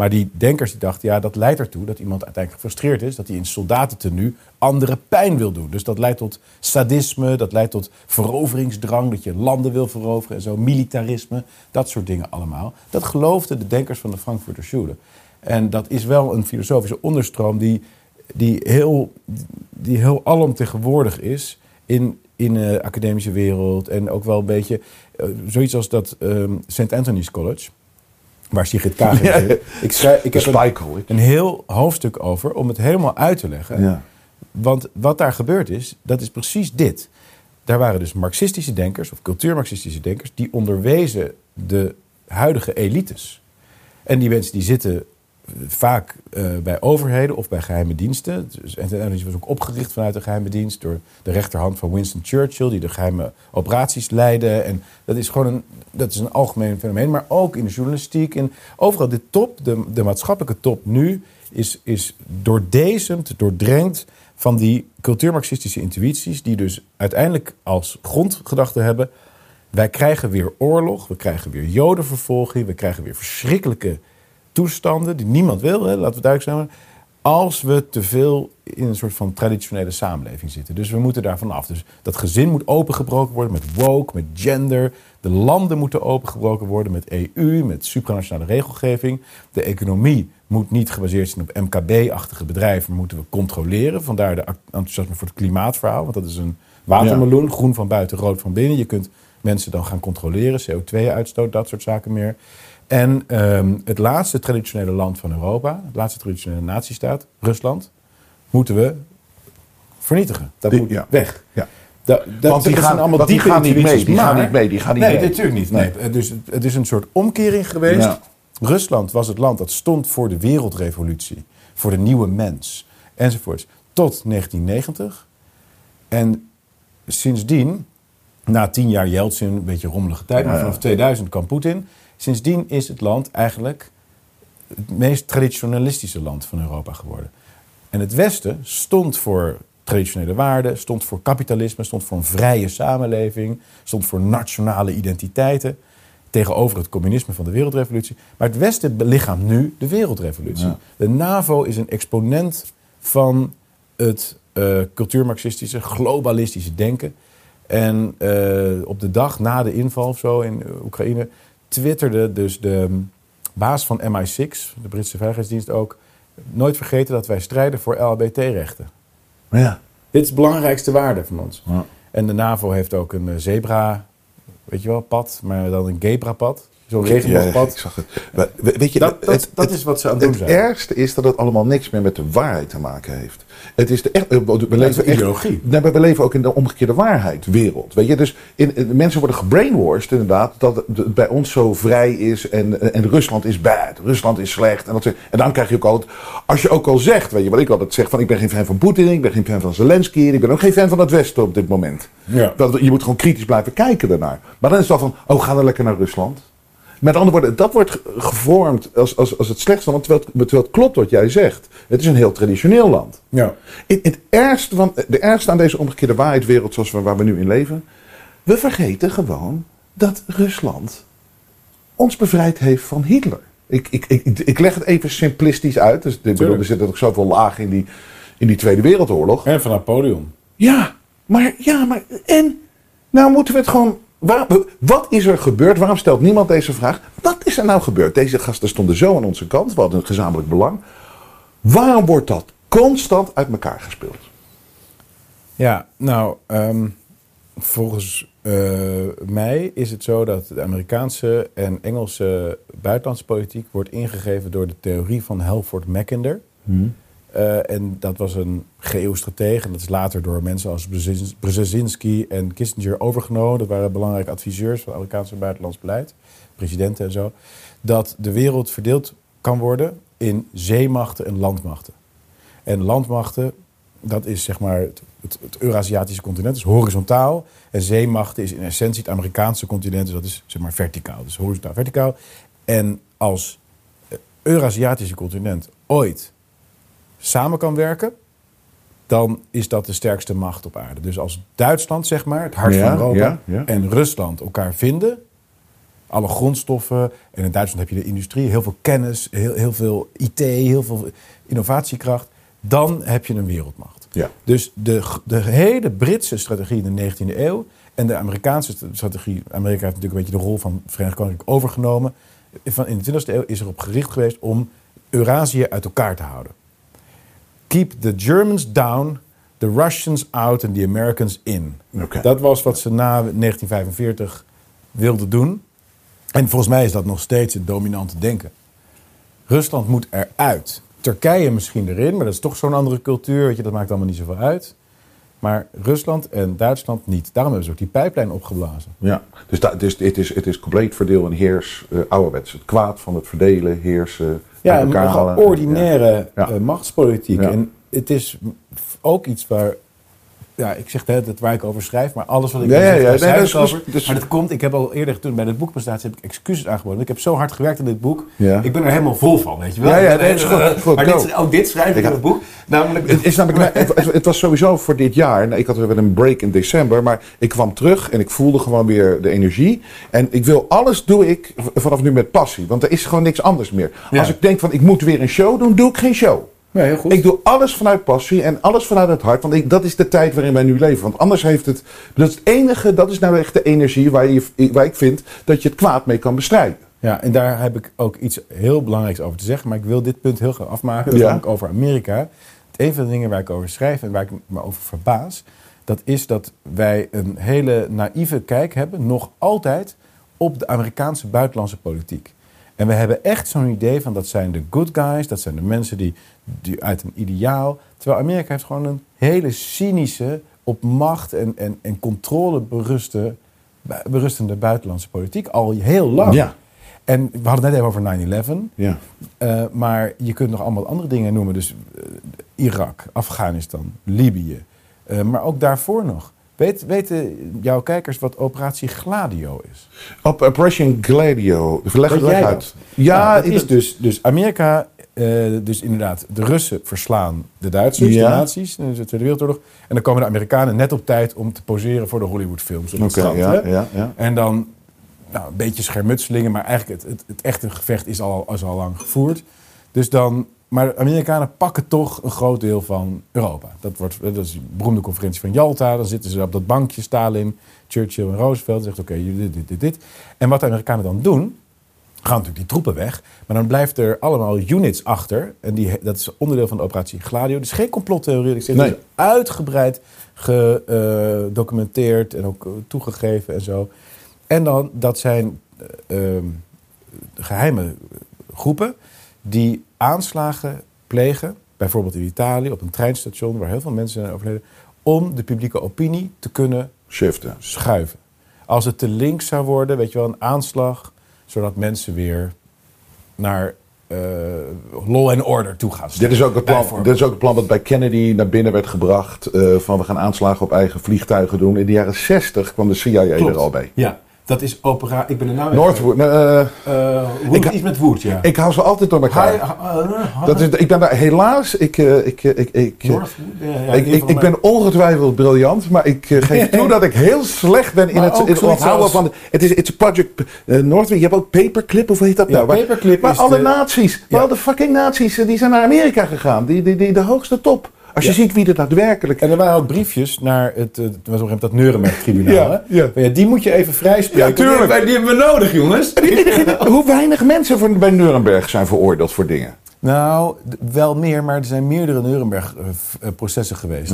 Maar die denkers die dachten, ja, dat leidt ertoe dat iemand uiteindelijk gefrustreerd is. Dat hij in soldatentenu andere pijn wil doen. Dus dat leidt tot sadisme, dat leidt tot veroveringsdrang. Dat je landen wil veroveren en zo, militarisme. Dat soort dingen allemaal. Dat geloofden de denkers van de Frankfurter Schule. En dat is wel een filosofische onderstroom die, die, heel, die heel alomtegenwoordig is in, in de academische wereld. En ook wel een beetje eh, zoiets als dat ehm St. Anthony's College. Waar Sigrid Kaag in zit. Ik, schrijf, ik heb een, een heel hoofdstuk over om het helemaal uit te leggen. Ja. Want wat daar gebeurd is, dat is precies dit. Daar waren dus marxistische denkers, of cultuurmarxistische denkers, die onderwezen de huidige elites. En die mensen die zitten vaak eh, bij overheden of bij geheime diensten. Dus Anthony was ook opgericht vanuit de geheime dienst door de rechterhand van Winston Churchill, die de geheime operaties leidde. En dat is gewoon een, dat is een algemeen fenomeen, maar ook in de journalistiek. En overal de top, de, de maatschappelijke top nu, is, is doordezemd, doordrenkt van die cultuurmarxistische intuïties, die dus uiteindelijk als grondgedachte hebben. Wij krijgen weer oorlog, we krijgen weer jodenvervolging, we krijgen weer verschrikkelijke toestanden die niemand wil, hè, laten we duidelijk zijn. Als we te veel in een soort van traditionele samenleving zitten. Dus we moeten daarvan af. Dus dat gezin moet opengebroken worden met woke, met gender. De landen moeten opengebroken worden met EU, met supranationale regelgeving. De economie moet niet gebaseerd zijn op MKB-achtige bedrijven, maar moeten we controleren. Vandaar de enthousiasme voor het klimaatverhaal, want dat is een watermeloen, groen van buiten, rood van binnen. Je kunt mensen dan gaan controleren, CO2-uitstoot, dat soort zaken meer. En ehm, het laatste traditionele land van Europa, het laatste traditionele natiestaat, Rusland, moeten we vernietigen. Dat Die- moet ja. weg. Ja. Da, da, Want die gaan- allemaal die gaan niet mee, die gaan niet mee, die gaan niet nee, mee. natuurlijk niet. Nee. Nee. Dus het- is een soort omkering geweest. Ja. Rusland was het land dat stond voor de wereldrevolutie, voor de nieuwe mens, enzovoorts, tot 1990. En sindsdien, na tien jaar Yeltsin, een beetje rommelige tijd, maar vanaf 2000 kwam Poetin. Sindsdien is het land eigenlijk het meest traditionalistische land van Europa geworden. En het Westen stond voor traditionele waarden, stond voor kapitalisme, stond voor een vrije samenleving, stond voor nationale identiteiten. Tegenover het communisme van de wereldrevolutie. Maar het Westen belichaamt nu de wereldrevolutie. Ja. De NAVO is een exponent van het eh cultuurmarxistische, globalistische denken. En eh, op de dag na de inval of zo in Oekraïne twitterde dus de baas van MI6, de Britse veiligheidsdienst ook, nooit vergeten dat wij strijden voor LHBT-rechten. Ja. Dit is de belangrijkste waarde van ons. Ja. En de NAVO heeft ook een eh, zebra, weet je wel, pad, maar dan een gebra-pad. Zo'n regenboogpad. Ja, ik zag het. Maar weet je, Dat- dat- het- dat het- is wat ze aan het doen Het ergste is dat het allemaal niks meer met de waarheid te maken heeft. Het is de echt, we leven echt- ideologie. Nee, we leven ook in de omgekeerde waarheidwereld. Weet je, dus in, in- mensen worden gebrainwashed inderdaad dat het bij ons zo vrij is en, en Rusland is bad, Rusland is slecht. En, dat, en dan krijg je ook altijd, als je ook al zegt, weet je wat ik altijd zeg, van ik ben geen fan van Poetin, ik ben geen fan van Zelensky, ik ben ook geen fan van het Westen op dit moment. Ja. Dat, je moet gewoon kritisch blijven kijken daarnaar. Maar dan is het dan van, oh ga dan lekker naar Rusland. Met andere woorden, dat wordt ge- gevormd als, als, als het slechtste land, terwijl het, terwijl het klopt wat jij zegt. Het is een heel traditioneel land. Ja. In, het ergste van, de ergste aan deze omgekeerde waarheidswereld zoals we, waar we nu in leven, we vergeten gewoon dat Rusland ons bevrijd heeft van Hitler. Ik, ik, ik, ik leg het even simplistisch uit. Dus, ik bedoel, er zitten ook zoveel lagen in die, in die Tweede Wereldoorlog. En van Napoleon. Ja, maar, ja, maar en? Nou moeten we het gewoon. Waar, wat is er gebeurd? Waarom stelt niemand deze vraag? Wat is er nou gebeurd? Deze gasten stonden zo aan onze kant. We hadden een gezamenlijk belang. Waarom wordt dat constant uit elkaar gespeeld? Ja, nou, ehm, volgens eh, mij is het zo dat de Amerikaanse en Engelse buitenlandse politiek wordt ingegeven door de theorie van Halford Mackinder. Eh, en dat was een geostratege. En dat is later door mensen als Brzezinski- en Kissinger overgenomen. Dat waren belangrijke adviseurs van Amerikaanse buitenlands beleid. Presidenten en zo. Dat de wereld verdeeld kan worden in zeemachten en landmachten. En landmachten, dat is zeg maar het, het, het Eurasiatische continent, is horizontaal. En zeemachten is in essentie het Amerikaanse continent, dus dat is zeg maar verticaal. Dus horizontaal, verticaal. En als het Eurasiatische continent ooit samen kan werken, dan is dat de sterkste macht op aarde. Dus als Duitsland, zeg maar, het hart Ja, van Europa, ja, ja. en Rusland elkaar vinden, alle grondstoffen, en in Duitsland heb je de industrie, heel veel kennis, heel, heel veel IT, heel veel innovatiekracht, dan heb je een wereldmacht. Ja. Dus de, de hele Britse strategie in de 19e eeuw en de Amerikaanse strategie, Amerika heeft natuurlijk een beetje de rol van het Verenigd Koninkrijk overgenomen, van in de 20e eeuw is erop gericht geweest om Eurasië uit elkaar te houden. Keep the Germans down, the Russians out and the Americans in. Dat was wat ze na 1945 wilden doen. En volgens mij is dat nog steeds het dominante denken. Rusland moet eruit. Turkije misschien erin, maar dat is toch zo'n andere cultuur. Weet je, dat maakt allemaal niet zoveel uit. Maar Rusland en Duitsland niet. Daarom hebben ze ook die pijplijn opgeblazen. Ja, dus, da, dus het, is, het is compleet verdeel en heers, eh ouderwets. Het kwaad van het verdelen, heersen, Ja, een ordinaire Ja. eh, machtspolitiek. En het is ook iets waar... Ja, ik zeg het waar ik over schrijf, maar alles wat ik dan ja, ja. Nee, over. dus- Maar dat komt, ik heb al eerder toen bij de boekpresentatie heb ik excuses aangeboden. Ik heb zo hard gewerkt aan dit boek. Ja. Ik ben er helemaal vol van, weet je wel. Ja, ja, nee, is goed, goed, maar go. dit, ook dit schrijf ik in het boek. Namelijk, Het, is namelijk, het, was- het was sowieso voor dit jaar. Nou, ik had weer een break in december. Maar ik kwam terug en ik voelde gewoon weer de energie. En ik wil alles doe ik vanaf nu met passie. Want er is gewoon niks anders meer. Als ik denk van ik moet weer een show doen, doe ik geen show. Nee, heel goed. Ik doe alles vanuit passie en alles vanuit het hart. Want ik, dat is de tijd waarin wij nu leven. Want anders heeft het. Dat is het enige, dat is nou echt de energie waar, je, waar ik vind dat je het kwaad mee kan bestrijden. Ja, en daar heb ik ook iets heel belangrijks over te zeggen. Maar ik wil dit punt heel graag afmaken. Dat Ja. over Amerika. Het een van de dingen waar ik over schrijf en waar ik me over verbaas... dat is dat wij een hele naïeve kijk hebben, nog altijd... op de Amerikaanse buitenlandse politiek. En we hebben echt zo'n idee van dat zijn de good guys... dat zijn de mensen die, die uit een ideaal... terwijl Amerika heeft gewoon een hele cynische... op macht en, en, en controle beruste, berustende buitenlandse politiek... al heel lang. Ja. En we hadden het net even over 9-11. Ja. Eh, maar je kunt nog allemaal andere dingen noemen. Dus eh, Irak, Afghanistan, Libië. Eh, maar ook daarvoor nog. Weet, weten jouw kijkers wat operatie Gladio is? Op Operation Gladio. Leg het uit. dat? Ja, Nou, is dus, dus Amerika, eh, dus inderdaad, de Russen verslaan de Duitsers, Ja. de nazi's, in de Tweede Wereldoorlog. En dan komen de Amerikanen net op tijd om te poseren voor de Hollywoodfilms op het Oké, strand. ja, ja. En dan nou, een beetje schermutselingen, maar eigenlijk het, het, het echte gevecht is al, is al lang gevoerd. Dus dan, maar de Amerikanen pakken toch een groot deel van Europa. Dat, wordt, dat is die beroemde conferentie van Yalta. Dan zitten ze op dat bankje, Stalin, Churchill en Roosevelt. Zegt oké, dit, dit, dit, dit. En wat de Amerikanen dan doen, gaan natuurlijk die troepen weg. Maar dan blijft er allemaal units achter. En die, dat is onderdeel van de operatie Gladio. Dus geen complottheorie. Ik zeg, Nee. Is uitgebreid gedocumenteerd en ook eh, toegegeven en zo. En dan, dat zijn eh, ehm, geheime groepen die aanslagen plegen. Bijvoorbeeld in Italië op een treinstation waar heel veel mensen zijn overleden. Om de publieke opinie te kunnen Shiften. schuiven. Als het te links zou worden, weet je wel, een aanslag, zodat mensen weer naar eh, law and order toe gaan. Dit is, ook het plan, dit is ook het plan wat bij Kennedy naar binnen werd gebracht. eh, van we gaan aanslagen op eigen vliegtuigen doen. In de jaren 60 kwam de CIA Klopt. er al bij. Ja, dat is opera. Ik ben er nou. Northwood. eh, Uh, Ik- iets met Wood, ja. ik hou ze altijd door elkaar. Hi- uh, Dat is, ik ben daar helaas. Ik, eh, ik, eh, ik, ik, eh, Northwood? Ja, ja, ik, ik, ben ongetwijfeld briljant, maar ik eh, geef toe dat ik heel slecht ben in Maar het, onthouden als- van. de- Het is it's project eh, Northwood. Je hebt ook Paperclip, of hoe heet dat Ja, nou? Waar- Paperclip Maar is alle de- naties, Ja. wel de fucking naties, eh, die zijn naar Amerika gegaan. Die, die, die, de hoogste top. Als je Ja. ziet wie er daadwerkelijk. En er waren ook briefjes naar het, was op een gegeven moment dat Nuremberg-tribunaal. Ja, hè? ja. Die moet je even vrijspreken. Ja, tuurlijk. Die, hebben- die hebben we nodig, jongens. Hoe weinig mensen voor, bij Nuremberg zijn veroordeeld voor dingen. Nou, wel meer, maar er zijn meerdere Nuremberg-processen geweest.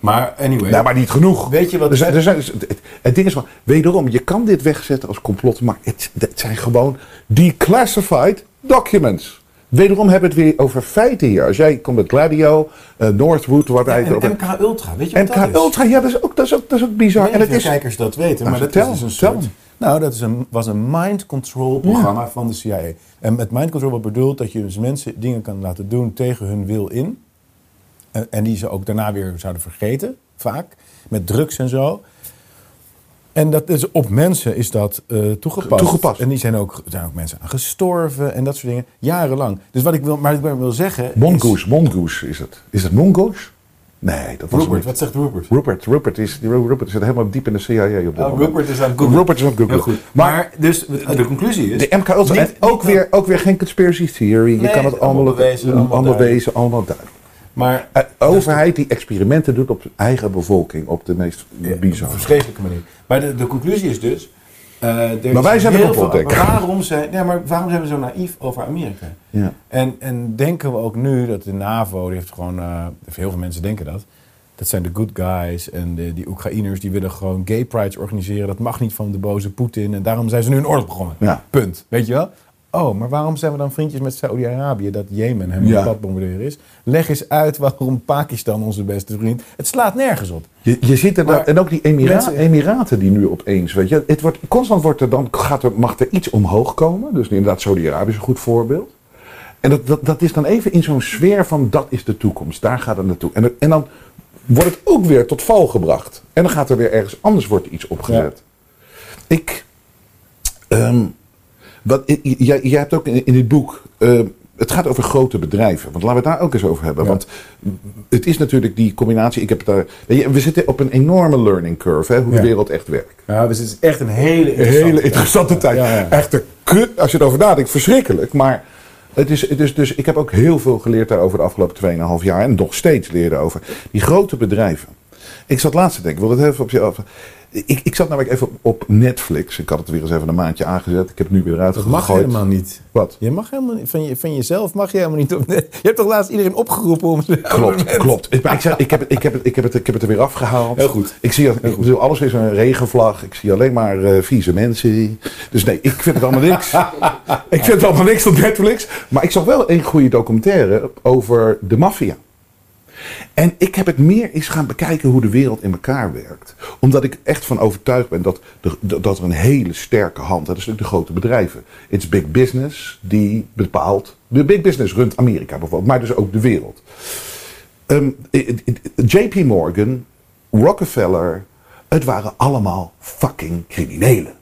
Maar anyway. Nou, maar niet genoeg. Weet je wat- Er zijn, er zijn, het, het ding is wel, wederom, je kan dit wegzetten als complot, maar het, het zijn gewoon declassified documents. Wederom hebben we het weer over feiten hier. Als jij komt met Gladio, eh, Northwood, waar wij en. MK Ultra, weet je wat MK dat is? Ultra, ja, dat is ook, dat is ook, dat is ook bizar. En is, kijkers dat weten, maar Nou, dat vertel, is dus een soort... Nou, dat is een, was een mind control programma van de CIA. En met mind control wordt bedoeld dat je dus mensen dingen kan laten doen tegen hun wil in. En, en die ze ook daarna weer zouden vergeten, vaak. Met drugs en zo. En dat is, op mensen is dat eh, toegepast. Toegepast. En die zijn ook, zijn ook mensen aan gestorven en dat soort dingen. Jarenlang. Dus wat ik wil, maar wat ik wil zeggen... is- Mongoose, Mongoose is het. Is het Mongoose? Nee, dat was Rupert, wat zegt Rupert? Rupert, Rupert, is, Rupert zit helemaal diep in de CIA op dit Oh, moment. Rupert is aan het googlen. Rupert is aan het googlen. Heel goed. Maar- Maar, dus de conclusie is... De MK Ultra. Niet- en ook, niet weer, ook weer geen conspiracy theory. je kan het allemaal, allemaal bewezen, allemaal allemaal duidelijk. Maar Een overheid die experimenten doet op zijn eigen bevolking op de meest Op bizarre. verschrikkelijke manier. Maar de, de conclusie is dus... eh, er Maar wij zijn complotdenker. maar Waarom zijn, ja, maar waarom zijn we zo naïef over Amerika? Ja. En, en denken we ook nu dat de NAVO, die heeft gewoon... eh, heel veel mensen denken dat. Dat zijn de good guys en de, die Oekraïners die willen gewoon gay prides organiseren. Dat mag niet van de boze Poetin. En daarom zijn ze nu een oorlog begonnen. Ja. Punt. Weet je wel? Oh, maar waarom zijn we dan vriendjes met Saudi-Arabië dat Jemen hem Ja. een pad bombarderen is? Leg eens uit waarom Pakistan onze beste vriend... Het slaat nergens op. Je, je ziet er dan, Maar en ook die Emira- mensen- Emiraten die nu opeens, weet je, het wordt, constant wordt er dan, gaat er, mag er iets omhoog komen. Dus inderdaad, Saudi-Arabië is een goed voorbeeld. En dat, dat, dat is dan even in zo'n sfeer van, dat is de toekomst, daar gaat het naartoe. En, en dan wordt het ook weer tot val gebracht. En dan gaat er weer ergens anders wordt iets opgezet. Ik, ehm, wat, jij, jij hebt ook in, in dit boek, eh, het gaat over grote bedrijven. Want laten we het daar ook eens over hebben. Ja. Want het is natuurlijk die combinatie. Ik heb het daar, we zitten op een enorme learning curve, hè, hoe Ja. de wereld echt werkt. Ja, dus het is echt een hele interessante tijd. Ja. Echt een kut, als je erover nadenkt, verschrikkelijk. Maar Het is, het is, dus ik heb ook heel veel geleerd daarover de afgelopen 2,5 jaar. En nog steeds leren over die grote bedrijven. Ik zat laatst te denken, ik wil het even op je af. Ik, ik zat namelijk even op, Netflix. Ik had het weer eens even een maandje aangezet. Ik heb het nu weer eruit Dat mag gegooid. helemaal niet. Wat? Je mag helemaal niet, van, je, van jezelf mag je helemaal niet op. Je hebt toch laatst iedereen opgeroepen om. Klopt, klopt. Maar ik, zeg, ik, heb het, ik, heb het, ik, heb het, ik heb het er weer afgehaald. Heel goed. Ik zie ik bedoel, alles is een regenvlag. Ik zie alleen maar eh, vieze mensen. Dus nee, ik vind het allemaal niks. ik vind het allemaal niks op Netflix. Maar ik zag wel een goede documentaire over de maffia. En ik heb het meer eens gaan bekijken hoe de wereld in elkaar werkt. Omdat ik echt van overtuigd ben dat, de, dat er een hele sterke hand, dat is natuurlijk de grote bedrijven. It's big business die bepaalt. De big business runt Amerika bijvoorbeeld, maar dus ook de wereld. Ehm, JP Morgan, Rockefeller, het waren allemaal fucking criminelen.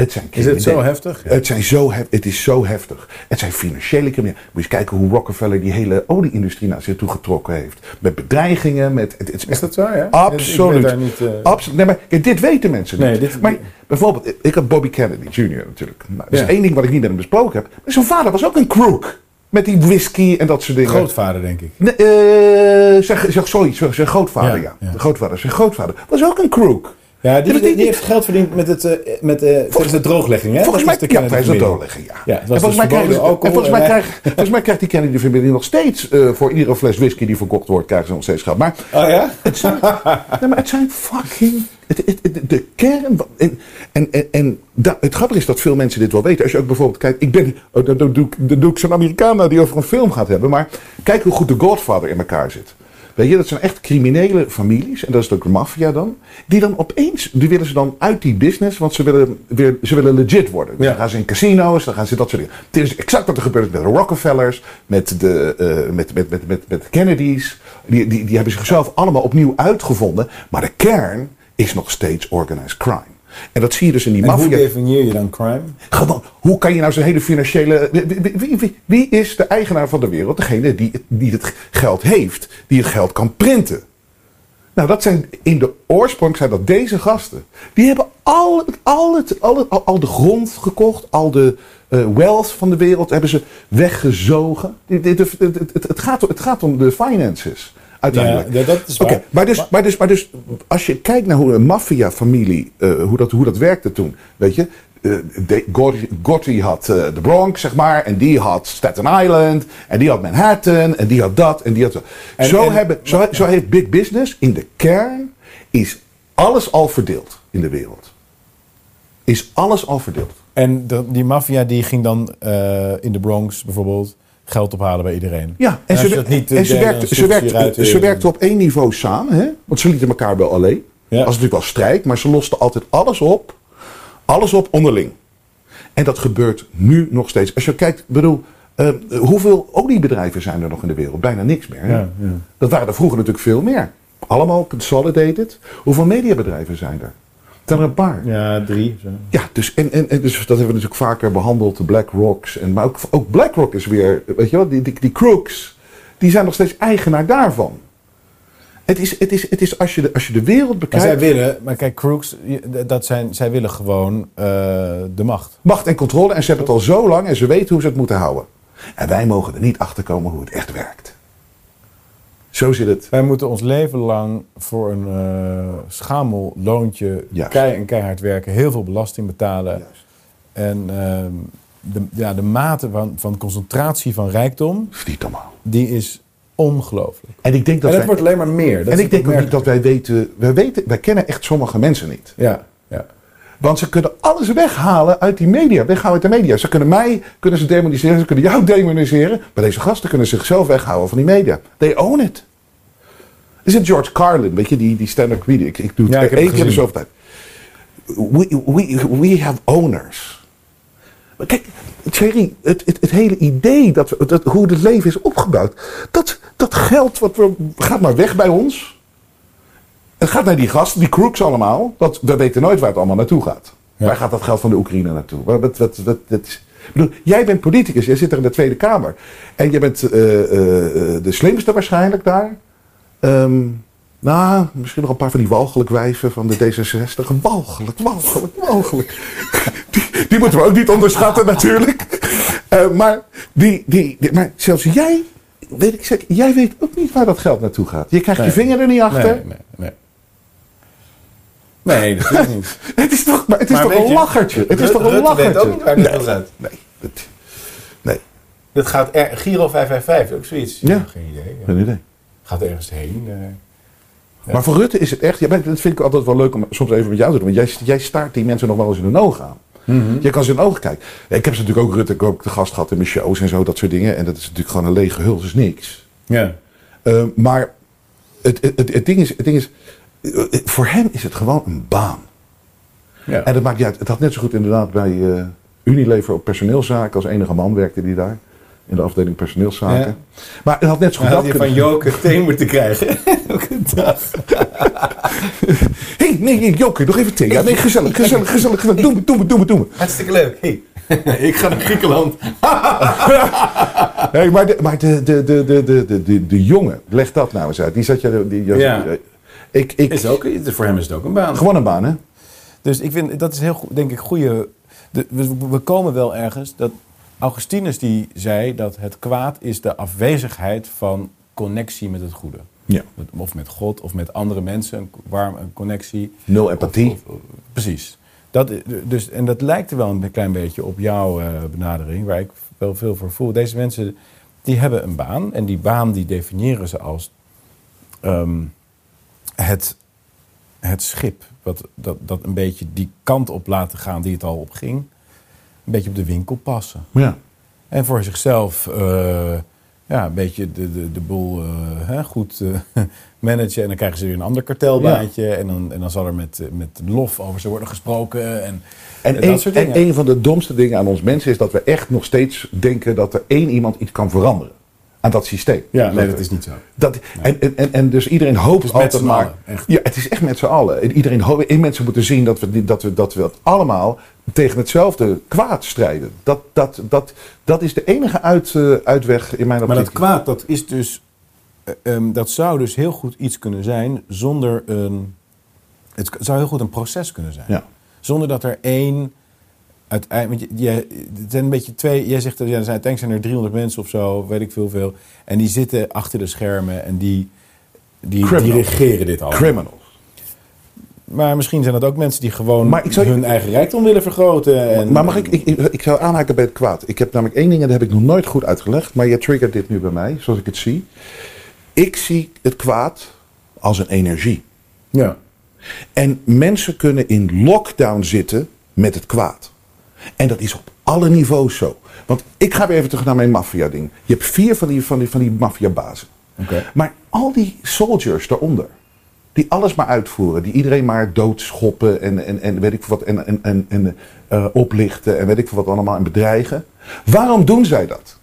Het zijn Is het zo heftig? Het, zijn zo hef- het is zo heftig. Het zijn financiële criminelen. Moet je eens kijken hoe Rockefeller die hele olieindustrie naar zich toe getrokken heeft. Met bedreigingen, met... Het, het Is dat zo, ja? Absoluut. Daar niet, eh, Absoluut. Nee, maar kijk, dit weten mensen niet. Nee, dit- maar bijvoorbeeld, ik had Bobby Kennedy Jr. natuurlijk. Nou, dat is Ja. één ding wat ik niet met hem besproken heb. Maar zijn vader was ook een crook. Met die whisky en dat soort dingen. Grootvader, denk ik. Nee, eh, zeg, zeg, sorry, zijn zijn grootvader, ja. Ja, ja. De grootvader, zijn grootvader was ook een crook. Ja, die, heeft geld verdiend met het, eh, met, tijdens de drooglegging, hè? Volgens mij, de ja, tijdens familie. doorleggen, ja. Ja, en volgens, dus krijgen en volgens, mij krijgt, volgens mij krijgt die Kennedy familie nog steeds, eh, voor iedere fles whisky die verkocht wordt, krijgen ze nog steeds geld. Maar Oh ja? het zijn, nee, maar het zijn fucking. Het, het, het- de kern. van- En, en, en, en da- het grappige is dat veel mensen dit wel weten. Als je ook bijvoorbeeld kijkt. Ik ben. Oh, dat, dat doe, ik- doe ik zo'n Amerikaan die over een film gaat hebben. Maar kijk hoe goed de Godfather in elkaar zit. Weet je, dat zijn echt criminele families. En dat is ook de maffia dan. Die dan opeens. Die willen ze dan uit die business. Want ze willen, weer, ze willen legit worden. Dus Ja. dan gaan ze in casino's. Dan gaan ze dat soort dingen. Het is exact wat er gebeurt met de Rockefellers. Met de, eh, met, met, met, met, Kennedys. Die, die, die hebben zichzelf allemaal opnieuw uitgevonden. Maar de kern is nog steeds organized crime. En dat zie je dus in die En hoe maffia. definieer je dan crime? Gewoon, hoe kan je nou zo'n hele financiële. Wie, wie- wie, wie, wie is de eigenaar van de wereld? Degene die, het- die het geld heeft, die het geld kan printen. Nou, dat zijn in de oorsprong zijn dat deze gasten. Die hebben al, al, het, al, het, al, al de grond gekocht, al de eh, wealth van de wereld hebben ze weggezogen. Het, het, het, gaat, het gaat om de finances. Uiteindelijk. Ja, dat is waar. maar, dus, maar, dus, maar dus als je kijkt naar hoe een maffia-familie, eh, hoe, dat, hoe dat werkte toen, weet je. eh, de- Gotti, Gotti had eh, de Bronx, zeg maar, en die had Staten Island, en die had Manhattan, en die had dat, en die had zo. En- zo, en- hebben, zo, zo heeft Big Business in de kern, is alles al verdeeld in de wereld. Is alles al verdeeld. En de- die maffia die ging dan in de Bronx bijvoorbeeld geld ophalen bij iedereen. Ja, en, ze, niet, en ze, werkte, ze, werkte, ze werkte op één niveau samen, hè? want ze lieten elkaar wel alleen. Ja. Dat was natuurlijk wel strijd, maar ze losten altijd alles op. Alles op onderling. En dat gebeurt nu nog steeds. Als je kijkt, bedoel, eh, hoeveel oliebedrijven zijn er nog in de wereld? Bijna niks meer. Hè? Ja, ja. Dat waren er vroeger natuurlijk veel meer. Allemaal consolidated. Hoeveel mediabedrijven zijn er? Zijn er een paar. Ja, drie. Zo. Ja, dus, en, en, en dus dat hebben we natuurlijk vaker behandeld, de BlackRocks. En, maar ook, ook BlackRock is weer, weet je wel, die, die, die crooks, die zijn nog steeds eigenaar daarvan. Het is, het is, het is als, je de, als je de wereld Maar bekijkt, zij willen, maar kijk, crooks, dat zijn, zij willen gewoon eh, de macht. macht en controle. En ze hebben het al zo lang en ze weten hoe ze het moeten houden. En wij mogen er niet achter komen hoe het echt werkt. Zo zit het. Wij moeten ons leven lang voor een eh schamel loontje kei en keihard werken, heel veel belasting betalen. Juist. En ehm, de, ja, de mate van, van concentratie van rijkdom, Dat is niet normaal. die is ongelooflijk. En ik denk dat en het wij, wordt alleen maar meer. Dat en ik denk ook niet opmerkelijke. dat wij weten, wij weten, wij kennen echt sommige mensen niet. Ja, ja. Want ze kunnen alles weghalen uit die media. Weghalen uit de media. Ze kunnen mij kunnen ze demoniseren. Ze kunnen jou demoniseren. Maar deze gasten kunnen zichzelf weghouden van die media. They own it. Is het George Carlin, weet je, die, die stand-up comedian. Ik, ik doe het Ja, ik één keer gezien. zoveel tijd. We, we, we have owners. Maar kijk, Thierry, het, het, het hele idee dat, dat hoe het leven is opgebouwd. Dat, dat geld wat we, gaat maar weg bij ons. Het gaat naar die gasten, die crooks allemaal. Dat, we weten nooit waar het allemaal naartoe gaat. Ja. Waar gaat dat geld van de Oekraïne naartoe? Wat, wat, wat, wat, dat is- ik bedoel, jij bent politicus, jij zit er in de Tweede Kamer. En jij bent eh, eh, eh, de slimste waarschijnlijk daar. Ehm, nou, misschien nog een paar van die walgelijk wijven van de D66. Walgelijk, walgelijk, walgelijk. Die, die moeten we ook niet onderschatten natuurlijk. Maar, die, die, die- maar zelfs jij, weet ik zeker, jij weet ook niet waar dat geld naartoe gaat. Je krijgt je vinger er niet achter. Nee, nee, nee. Nee, natuurlijk niet. Het is toch, maar het is Maar toch een je, lachertje. Het is Rutte toch een lachertje. ook niet waar dit nee, nee, dat- nee, Dat gaat er, Giro 555, ook zoiets. Ja. Geen idee. ja. geen idee. Gaat ergens heen. eh. Ja. Maar voor Rutte is het echt, ja, dat vind ik altijd wel leuk om soms even met jou te doen. Want jij, jij staart die mensen nog wel eens in hun ogen aan. Mhm. Je kan ze in hun ogen kijken. Ja, ik heb ze natuurlijk ook Rutte ik heb ook de gast gehad in mijn shows en zo, dat soort dingen. En dat is natuurlijk gewoon een lege huls, is niks. Ja. Eh, maar het, het, het, het ding is, het ding is voor hem is het gewoon een baan. ja. En dat maakt niet uit. Het had net zo goed inderdaad bij eh, Unilever op personeelszaken. Als enige man werkte die daar. In de afdeling personeelszaken. Maar het had net zo goed had je van Joke thee moeten krijgen. Elke dag. hey, nee, nee, Joke, nog even thee. Ja, nee, gezellig, gezellig, gezellig. gezellig. Doe me, doe me, doe me, doe me. Hartstikke leuk. Hey. ik ga naar Griekenland. Hey, maar de, maar de, de, de, de, de, de, de, de jongen, leg dat nou eens uit. Die zat je... Die, Ja. Ik, ik, Is ook, voor hem is het ook een baan. Gewoon een baan, hè? Dus ik vind, dat is heel goed, denk ik, goede... de- we, we komen wel ergens dat Augustinus die zei dat het kwaad is de afwezigheid van connectie met het goede. Ja. Of met God of met andere mensen, een warm een connectie. Nul empathie. Of- of- precies. Dat, dus, en dat lijkt er wel een klein beetje op jouw eh, benadering, waar ik wel veel voor voel. Deze mensen die hebben een baan en die baan die definiëren ze als ehm, het, het schip. Wat, dat, dat een beetje die kant op laten gaan die het al op ging. Een beetje op de winkel passen. Ja. En voor zichzelf eh, ja, een beetje de, de, de boel eh, hè, goed eh, managen. En dan krijgen ze weer een ander kartelbaantje. En, dan, en dan zal er met, met lof over ze worden gesproken. En, En, en een, dat soort en dingen. een van de domste dingen aan ons mensen is dat we echt nog steeds denken dat er één iemand iets kan veranderen. Aan dat systeem. ja, nee, dat is niet zo. Dat, en, en, en, en dus iedereen hoopt altijd maar. allen, echt. Ja, het is echt met z'n allen. En Iedereen hoopt, en mensen moeten zien dat we, dat we dat we dat allemaal tegen hetzelfde kwaad strijden. Dat, dat, dat, dat is de enige uit, eh, uitweg in mijn Maar dat optiek. kwaad, dat is dus... eh, ehm, dat zou dus heel goed iets kunnen zijn zonder een... Het zou heel goed een proces kunnen zijn. Ja. Zonder dat er één... Uiteindelijk, je, het zijn een beetje twee... Jij zegt dat ja, er zijn, uiteindelijk zijn er 300 mensen of zo, weet ik veel veel. En die zitten achter de schermen en die, die dirigeren dit allemaal. Criminals. Maar misschien zijn dat ook mensen die gewoon Maar ik zou- hun eigen rijkdom willen vergroten. En, Maar mag ik, ik, ik, ik zou aanhaken bij het kwaad. Ik heb namelijk één ding en dat heb ik nog nooit goed uitgelegd. Maar je triggert dit nu bij mij, zoals ik het zie. Ik zie het kwaad als een energie. Ja. En mensen kunnen in lockdown zitten met het kwaad. En dat is op alle niveaus zo. Want ik ga weer even terug naar mijn maffia-ding. Je hebt vier van die, van die, van die maffia-bazen. Maar al die soldiers daaronder, die alles maar uitvoeren, die iedereen maar doodschoppen en, en, en weet ik wat, en, en, en, en eh, oplichten en weet ik wat allemaal en bedreigen. Waarom doen zij dat?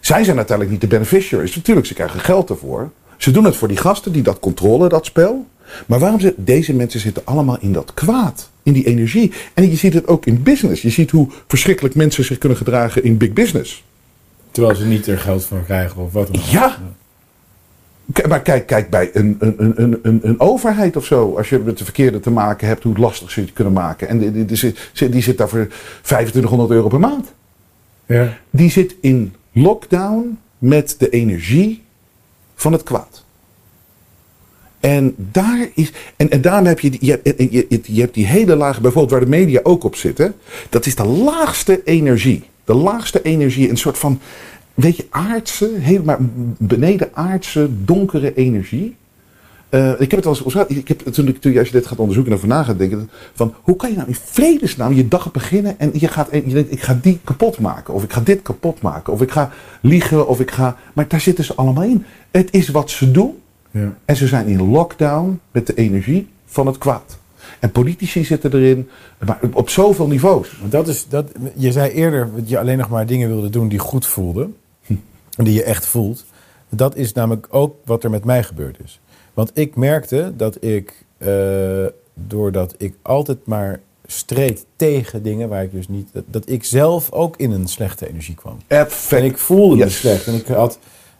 Zij zijn uiteindelijk niet de beneficiaries. Natuurlijk, ze krijgen geld ervoor. Ze doen het voor die gasten die dat controleren, dat spel. Maar waarom zitten deze mensen zitten allemaal in dat kwaad, in die energie? En je ziet het ook in business. Je ziet hoe verschrikkelijk mensen zich kunnen gedragen in big business. Terwijl ze niet er geld voor krijgen of wat dan ook. Ja. Maar kijk, kijk bij een, een, een, een, een, een overheid of zo. Als je met de verkeerde te maken hebt, hoe lastig ze het kunnen maken. En die, die, die, zit- die zit daar voor 2500 euro per maand. Ja. Die zit in lockdown met de energie van het kwaad. En daar is. En, en daarom heb je, je, hebt- je, je, hebt die hele lage, bijvoorbeeld waar de media ook op zitten. Dat is de laagste energie. De laagste energie, een soort van. Weet je, aardse, helemaal beneden aardse, donkere energie. Eh, ik heb het al eens ik heb, toen, ik, als je dit gaat onderzoeken en over na gaat denken. Van, hoe kan je nou in vredesnaam je dag beginnen en je, gaat, je denkt, ik ga die kapot maken. Of ik ga dit kapot maken. Of ik ga liegen. Of ik ga. Maar daar zitten ze allemaal in. Het is wat ze doen. Ja. En ze zijn in lockdown met de energie van het kwaad. En politici zitten erin, maar op zoveel niveaus. Dat is, dat, je zei eerder dat je alleen nog maar dingen wilde doen die goed voelden. En die je echt voelt. Dat is namelijk ook wat er met mij gebeurd is. Want ik merkte dat ik, eh, doordat ik altijd maar streed tegen dingen waar ik dus niet... Dat, dat ik zelf ook in een slechte energie kwam. Perfect. En ik voelde me Yes. slecht. En ik had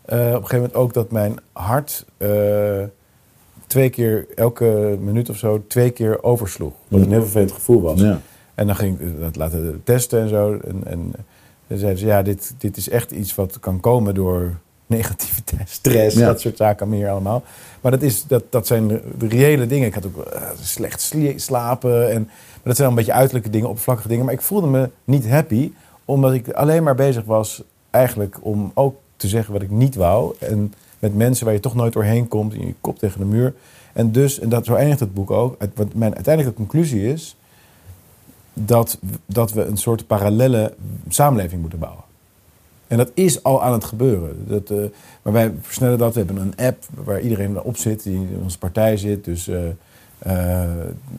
op een gegeven moment ook dat mijn hart eh, twee keer, elke minuut of zo, twee keer oversloeg. Wat een heel vervelend gevoel was. Ja. En dan ging ik dat laten testen en zo. En, en Dan zeiden ze, ja, dit, dit is echt iets wat kan komen door negativiteit, stress, Ja. dat soort zaken meer allemaal. Maar dat, is, dat, dat zijn de reële dingen. Ik had ook eh, slecht slapen. En, maar dat zijn een beetje uiterlijke dingen, oppervlakkige dingen. Maar ik voelde me niet happy, omdat ik alleen maar bezig was eigenlijk om ook te zeggen wat ik niet wou. En met mensen waar je toch nooit doorheen komt, in je kop tegen de muur. En dus, en dat, zo eindigt het boek ook. Het- Wat mijn uiteindelijke conclusie is, dat, dat we een soort parallele samenleving moeten bouwen. En dat is al aan het gebeuren. Dat, eh, maar wij versnellen dat. We hebben een app waar iedereen op zit, die in onze partij zit. Dus eh, eh,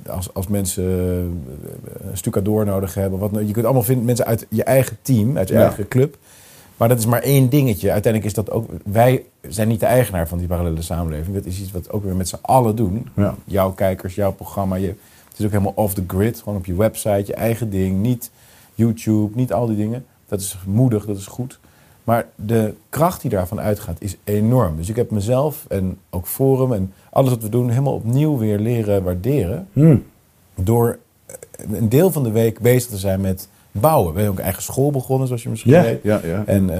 als, als mensen een stucadoor nodig hebben. Wat, nou- je kunt allemaal vinden, mensen uit je eigen team, uit je Ja. eigen club. Maar dat is maar één dingetje. Uiteindelijk is dat ook. Wij zijn niet de eigenaar van die parallele samenleving. Dat is iets wat ook weer met z'n allen doen. Ja. Jouw kijkers, jouw programma. Je, het is ook helemaal off the grid. Gewoon op je website, je eigen ding. Niet YouTube, niet al die dingen. Dat is moedig, dat is goed. Maar de kracht die daarvan uitgaat is enorm. Dus ik heb mezelf en ook Forum en alles wat we doen helemaal opnieuw weer leren waarderen. Hmm. Door een deel van de week bezig te zijn met bouwen. We hebben ook een eigen school begonnen, zoals je misschien Ja, weet. ja, ja. En eh,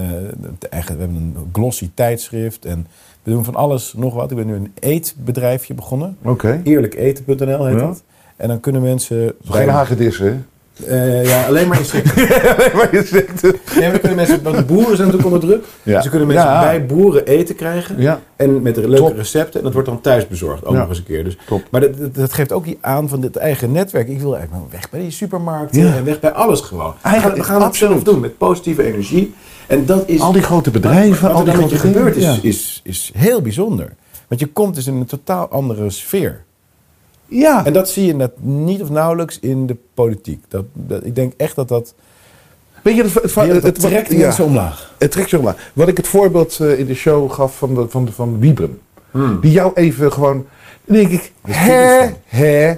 eigen, we hebben een glossy tijdschrift. En we doen van alles nog wat. Ik ben nu een eetbedrijfje begonnen. Oké. Eerlijketen.nl heet Ja. dat. En dan kunnen mensen... Geen hagedissen, Eh, ja, alleen maar insecten. maar. Nee, maar dan kunnen mensen, want de boeren zijn natuurlijk onder druk. Ja. Dus dan kunnen mensen Ja. bij boeren eten krijgen. Ja. En met leuke Top. recepten. En dat wordt dan thuis bezorgd. Ook nog eens een keer. Dus, Top. Maar dat, dat, geeft ook die aan van dit eigen netwerk. Ik wil eigenlijk weg bij die supermarkten. En weg bij alles gewoon. Eigenlijk, we gaan, het zelf doen. Met positieve energie. En dat is... Al die grote bedrijven, wat al die grote gebeurt is, is, is heel bijzonder. Want je komt dus in een totaal andere sfeer. Ja. En dat zie je net niet of nauwelijks in de politiek. Dat, dat, ik denk echt dat dat... Weet je, het, het, Het, het- trekt ja. mensen omlaag. Het trekt zeg maar. Wat ik het voorbeeld eh, in de show gaf van, de, van, de, van Wiebren. Die jou even gewoon... Dan denk ik, hè, hè,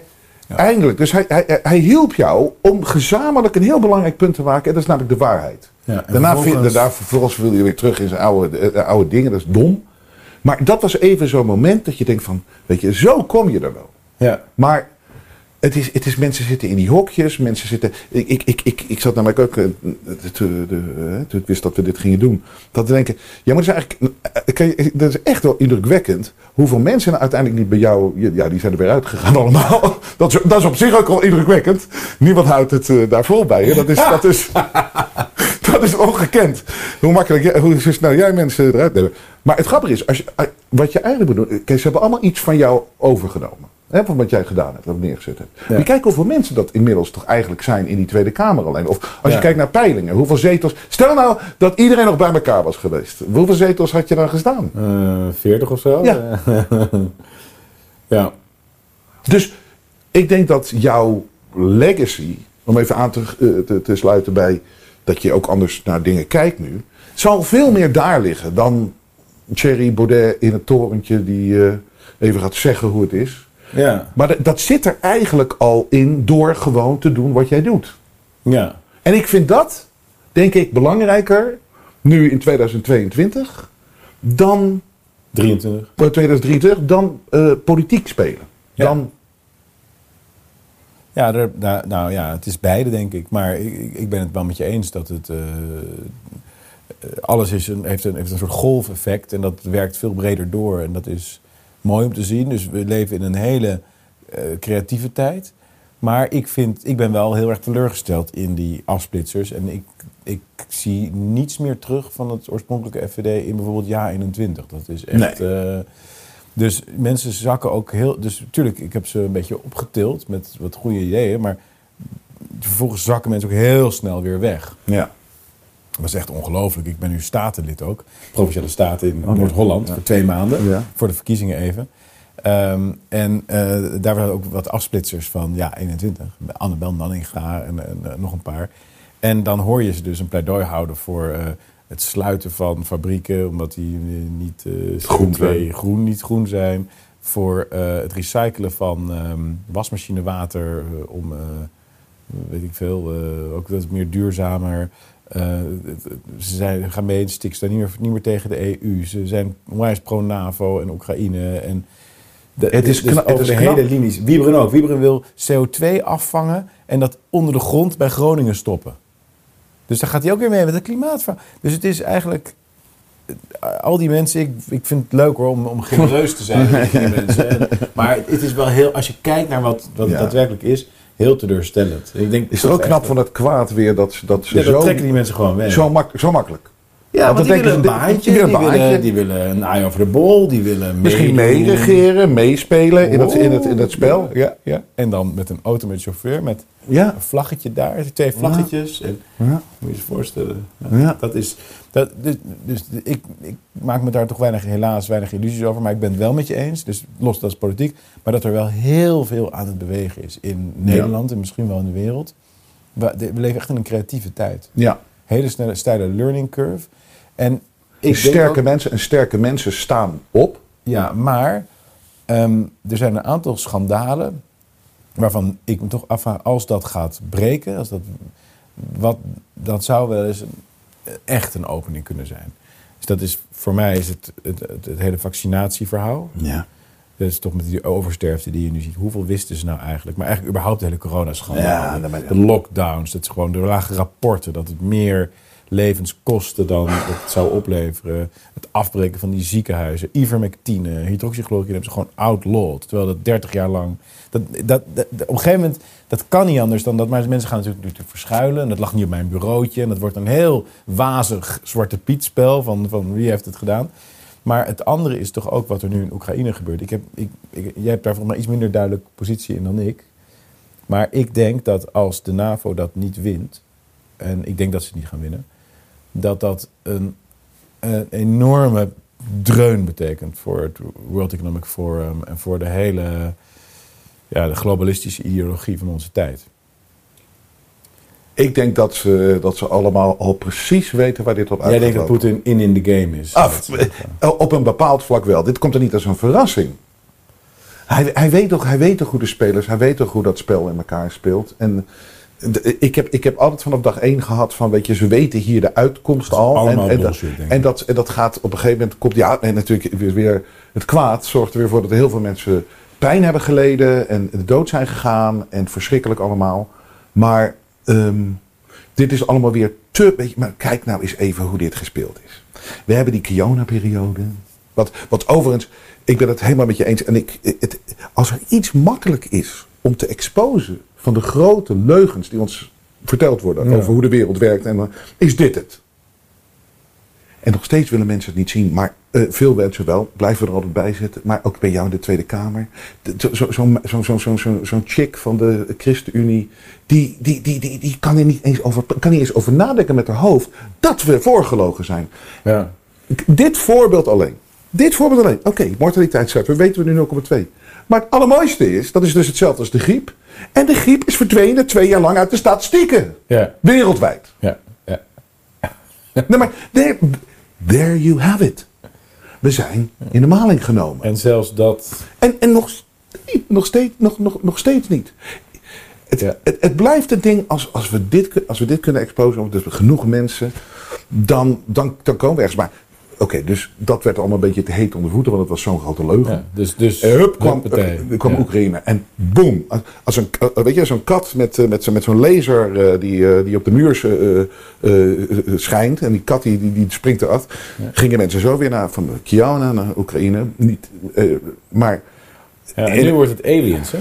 eindelijk. Dus hij, hij, hij hielp jou om gezamenlijk een heel belangrijk punt te maken. En dat is namelijk de waarheid. Ja, en Daarna vervolgens- vind, daarna vervolgens wil je weer terug in zijn oude, eh, oude dingen. Dat is dom. Maar dat was even zo'n moment dat je denkt van... Weet je, zo kom je er wel. Ja. Maar het is, het is, mensen zitten in die hokjes, mensen zitten... Ik, ik, ik, ik, ik zat namelijk ook, eh, eh, toen ik wist dat we dit gingen doen, dat te denken... Ja, maar dat is eigenlijk... eh, Dat is echt wel indrukwekkend hoeveel mensen nou uiteindelijk niet bij jou... Ja, die zijn er weer uitgegaan allemaal. Dat is, dat is op zich ook al indrukwekkend. Niemand houdt het daar vol bij. Hè? Dat is... Dat is dat is ongekend. Hoe makkelijk, hoe snel jij mensen eruit nemen. Maar het grappige is, als je, wat je eigenlijk moet doen... Kijk, ze hebben allemaal iets van jou overgenomen. Hè, van wat jij gedaan hebt, wat neergezet hebt. Maar je kijkt hoeveel mensen dat inmiddels toch eigenlijk zijn in die Tweede Kamer alleen. Of als Ja. je kijkt naar peilingen, hoeveel zetels... Stel nou dat iedereen nog bij elkaar was geweest. Hoeveel zetels had je dan gestaan? Eh 40 of zo? Ja. ja. Dus ik denk dat jouw legacy, om even aan te, eh, te, te sluiten bij dat je ook anders naar dingen kijkt nu, zal veel meer daar liggen dan Thierry Baudet in het torentje die eh, even gaat zeggen hoe het is. Ja. Maar dat- dat zit er eigenlijk al in door gewoon te doen wat jij doet. Ja. En ik vind dat, denk ik, belangrijker nu in 2022 dan 23. eh, 2023 dan eh, politiek spelen. Ja. Dan Ja, er, nou, nou ja, het is beide denk ik. Maar ik, ik- ben het wel met je eens dat het... eh, eh, alles is een, heeft, een, heeft een soort golfeffect en dat werkt veel breder door. En dat is mooi om te zien. Dus we leven in een hele eh, creatieve tijd. Maar ik, vind, ik ben wel heel erg teleurgesteld in die afsplitsers. En ik, ik zie niets meer terug van het oorspronkelijke FVD in bijvoorbeeld Ja 21. Dat is echt... eh, dus mensen zakken ook heel... Dus natuurlijk, ik heb ze een beetje opgetild met wat goede ideeën. Maar vervolgens zakken mensen ook heel snel weer weg. ja. Dat was echt ongelooflijk. Ik ben nu statenlid ook. Provinciale staten in Noord-Holland voor twee maanden. Ja. Voor de verkiezingen even. Ehm, en eh, daar waren ook wat afsplitsers van ja, 21. Annabel Nanninga en, en eh, nog een paar. En dan hoor je ze dus een pleidooi houden voor eh, het sluiten van fabrieken. Omdat die niet Groen CO2 zijn. groen, niet groen zijn. Voor het recyclen van ehm wasmachinewater. om, weet ik veel, ook dat het meer duurzamer. Eh, ze zijn, gaan mee in stikstof, niet meer, niet meer tegen de EU. Ze zijn onwijs pro-NAVO en Oekraïne. En de, Het is dus knap- het over is de knap. hele linies. Wiebren ook. Wiebren wil CO2 afvangen en dat onder de grond bij Groningen stoppen. Dus daar gaat hij ook weer mee met het klimaatverhaal. Dus het is eigenlijk... eh, Al die mensen, ik, ik vind het leuk hoor, om, om genereus te zijn met die mensen. En- maar het is wel heel, als je kijkt naar wat, wat Ja. daadwerkelijk is, heel teleurstellend. Ik denk, Is het ook knap van het kwaad weer dat, ze- dat ze Ja, dat zo, trekken die mensen gewoon weg. zo, mak zo makkelijk. Ja, Want want die willen baantje, die willen een baantje. die willen een eye over de bol, die willen Misschien meeregeren, meespelen in het, in, het, in het spel. Ja, ja. En dan met een auto met chauffeur, met Ja. een vlaggetje daar, twee vlaggetjes. En, Ja. Moet je je voorstellen. Ja. Dat is, dat, dus dus ik, ik maak me daar toch weinig, helaas weinig illusies over. Maar ik ben het wel met je eens. Dus los, dat is politiek. Maar dat er wel heel veel aan het bewegen is in Nederland en misschien wel in de wereld. We leven echt in een creatieve tijd. ja. Hele snelle, steile learning curve. En ik sterke ook- mensen en sterke mensen staan op. ja, maar ehm, er zijn een aantal schandalen waarvan ik me toch afvraag, als dat gaat breken, als dat, wat, dat zou wel eens een, echt een opening kunnen zijn. Dus dat is, voor mij is het het, het, het hele vaccinatieverhaal. Ja. Dat is toch met die oversterfte die je nu ziet. Hoeveel wisten ze nou eigenlijk? Maar eigenlijk überhaupt de hele coronaschandaal. Ja, de lockdowns, dat is gewoon de lage rapporten. Dat het meer levens kostte dan het zou opleveren. Het afbreken van die ziekenhuizen. Ivermectine, hydroxychloroquine hebben ze gewoon outlawed. Terwijl dat 30 jaar lang... Dat, dat, op een gegeven moment, dat kan niet anders dan dat... Maar mensen gaan natuurlijk, natuurlijk verschuilen. En dat lag niet op mijn bureautje. En dat wordt een heel wazig zwarte pietspel van, van wie heeft het gedaan. Maar het andere is toch ook wat er nu in Oekraïne gebeurt. Ik heb, ik, jij hebt daar volgens mij iets minder duidelijke positie in dan ik. Maar ik denk dat als de NAVO dat niet wint, en ik denk dat ze het niet gaan winnen, dat dat een, een enorme dreun betekent voor het World Economic Forum en voor de hele ja, de globalistische ideologie van onze tijd. Ik denk dat ze, dat ze allemaal al precies weten waar dit op uit Jij denkt dat. Poetin in in the game is. Af, eh, op een bepaald vlak wel. Dit komt er niet als een verrassing. Hij, hij, weet toch, hij weet toch hoe de spelers, hij weet toch hoe dat spel in elkaar speelt. En de- ik, heb, ik heb altijd vanaf dag één gehad van, weet je, ze weten hier de uitkomst al. en, en, dat- bullshit, en, dat, en dat gaat op een gegeven moment, komt ja, en natuurlijk weer, weer het kwaad zorgt er weer voor dat heel veel mensen pijn hebben geleden en de dood zijn gegaan en verschrikkelijk allemaal. Maar ehm, dit is allemaal weer te. Weet je, maar kijk nou eens even hoe dit gespeeld is. We hebben die Kiona-periode. Wat, wat overigens, ik ben het helemaal met je eens. En ik, het, als er iets makkelijk is om te exposen van de grote leugens die ons verteld worden Ja. over hoe de wereld werkt, en, is dit het. En nog steeds willen mensen het niet zien. Maar eh, veel mensen wel. Blijven er altijd bij zitten. Maar ook bij jou in de Tweede Kamer. De- zo- zo- Zo'n zo, zo, zo, zo, chick van de ChristenUnie. Die, die, die, die, die kan er niet eens over, kan niet eens over nadenken met haar hoofd. Dat we voorgelogen zijn. Ja. Dit voorbeeld alleen. Dit voorbeeld alleen. Oké, mortaliteitscijfer weten we nu 0,2. Maar het allermooiste is, dat is dus hetzelfde als de griep. En de griep is verdwenen twee jaar lang uit de statistieken. Ja. Wereldwijd. Ja. ja. Nee, maar there, there you have it. We zijn in de maling genomen. En zelfs dat. En, en nog, steeds- nog, steeds, nog, nog, nog steeds niet. Het, Ja. het, het blijft een ding, als, als, we dit, als we dit kunnen exposen, dus genoeg mensen, dan, dan, dan komen we ergens. Maar oké, dus dat werd allemaal een beetje te heet onder voeten, want het was zo'n grote leugen. Ja, dus, dus En hup, kwam, eh, kwam Ja. Oekraïne. En boom. Als- een, eh, weet je, zo'n kat met, eh, met, met zo'n laser die, die op de muur schijnt. En die kat die, die, die springt eraf. Gingen mensen zo weer naar van Kiana naar Oekraïne. Niet, maar Ja, en nu wordt het aliens, hè?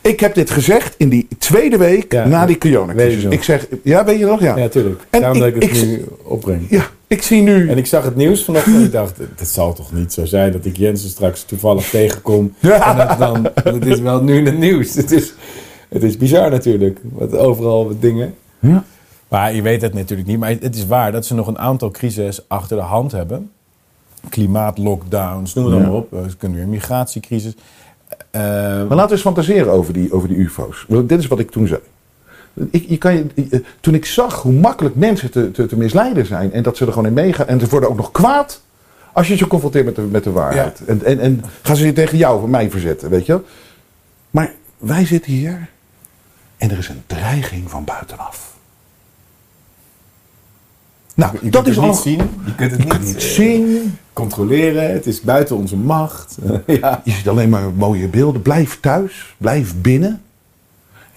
ik heb dit gezegd in die tweede week Ja, na die weet ik. Ik zeg, ja, weet je nog? Ja. Ja, tuurlijk. En Daarom dat ik ik- het ik- nu opbreng. Ja, ik zie nu. En ik zag het nieuws vanochtend en ik dacht, het zal toch niet zo zijn dat ik Jensen straks toevallig tegenkom. Ja. En dat dan, het is wel nu in het nieuws. Het is, het is bizar natuurlijk, wat overal wat dingen. Ja. Maar je weet het natuurlijk niet. Maar het is waar dat ze nog een aantal crises achter de hand hebben. Klimaatlockdowns, noem het Ja. allemaal op. Ze kunnen weer migratiecrisis. Eh, Maar laten we eens fantaseren over die, over die UFO's. Want dit is wat ik toen zei. Ik, je kan je, eh, toen ik zag hoe makkelijk mensen te, te, te misleiden zijn en dat ze er gewoon in meegaan en ze worden ook nog kwaad als je ze confronteert met de, met de waarheid. En, en, en gaan ze je tegen jou of mij verzetten, weet je wel. Maar wij zitten hier en er is een dreiging van buitenaf. Nou, je dat kunt is het al niet zien. Je kunt het Je kunt niet het eh, zien. controleren. Het is buiten onze macht. ja. Je ziet alleen maar mooie beelden. Blijf thuis. Blijf binnen.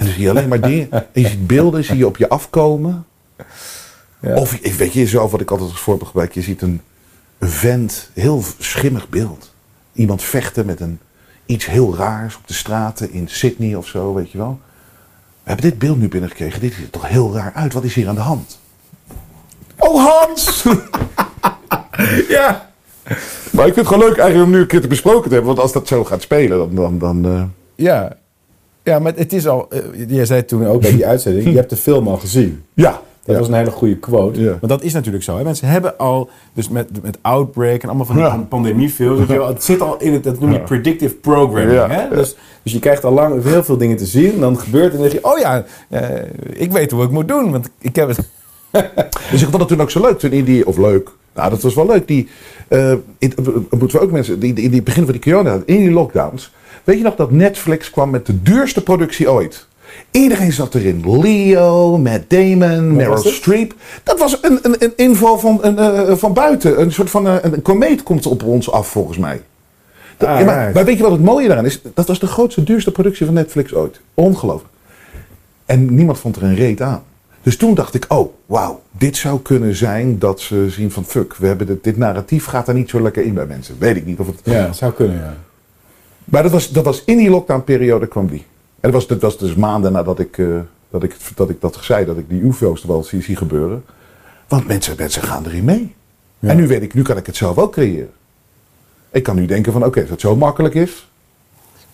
En dan zie je alleen maar dingen. En je ziet beelden, zie je op je afkomen. Ja. Of weet je zelf wat ik altijd als voorbeeld gebruik. Je ziet een, een vent, heel schimmig beeld. Iemand vechten met een, iets heel raars op de straten in Sydney of zo, weet je wel. We hebben dit beeld nu binnengekregen. Dit ziet er toch heel raar uit. Wat is hier aan de hand? Oh, Hans! Ja. maar ik vind het gewoon leuk eigenlijk om nu een keer te besproken te hebben. Want als dat zo gaat spelen, dan... dan, dan eh, Ja. Ja, maar het is al... eh, jij zei toen ook bij die uitzending, je hebt de film al gezien. ja. Dat was een hele goede quote. Want dat is natuurlijk zo. Hè? Mensen hebben al, dus met, met Outbreak en allemaal van die Ja. pandemiefilms. Het zit al in het, dat noem je predictive programming. Ja, Hè? Dus, dus je krijgt al lang heel veel dingen te zien. Dan gebeurt het en dan zeg je, oh ja, eh, ik weet hoe ik moet doen. Want ik heb het... Dus ik vond het toen ook zo leuk. Toen in die, of leuk. Nou, dat was wel leuk. Die, eh, in, moeten we ook mensen, die, die, in die begin van die corona, in die lockdowns. Weet je nog dat Netflix kwam met de duurste productie ooit? Iedereen zat erin. Leo, Matt Damon, Meryl het? Streep. Dat was een, een, een inval van, een, eh, van buiten. Een soort van eh, een komeet komt op ons af, volgens mij. Dat- Ah, ja, maar, right. maar weet je wat het mooie daaraan is? Dat was de grootste, duurste productie van Netflix ooit. Ongelooflijk. En niemand vond er een reet aan. Dus toen dacht ik, oh, wauw, dit zou kunnen zijn dat ze zien van fuck, we hebben dit, dit narratief gaat er niet zo lekker in bij mensen. Weet ik niet of het. Ja, dat zou kunnen, ja. Maar dat was, dat was in die lockdown-periode kwam die. En dat was, dat was dus maanden nadat ik, eh, dat, ik, dat ik dat zei, dat ik die UFO's er wel zie, zie gebeuren. Want mensen, mensen gaan erin mee. Ja. En nu weet ik, nu kan ik het zelf ook creëren. Ik kan nu denken van, oké, als het zo makkelijk is.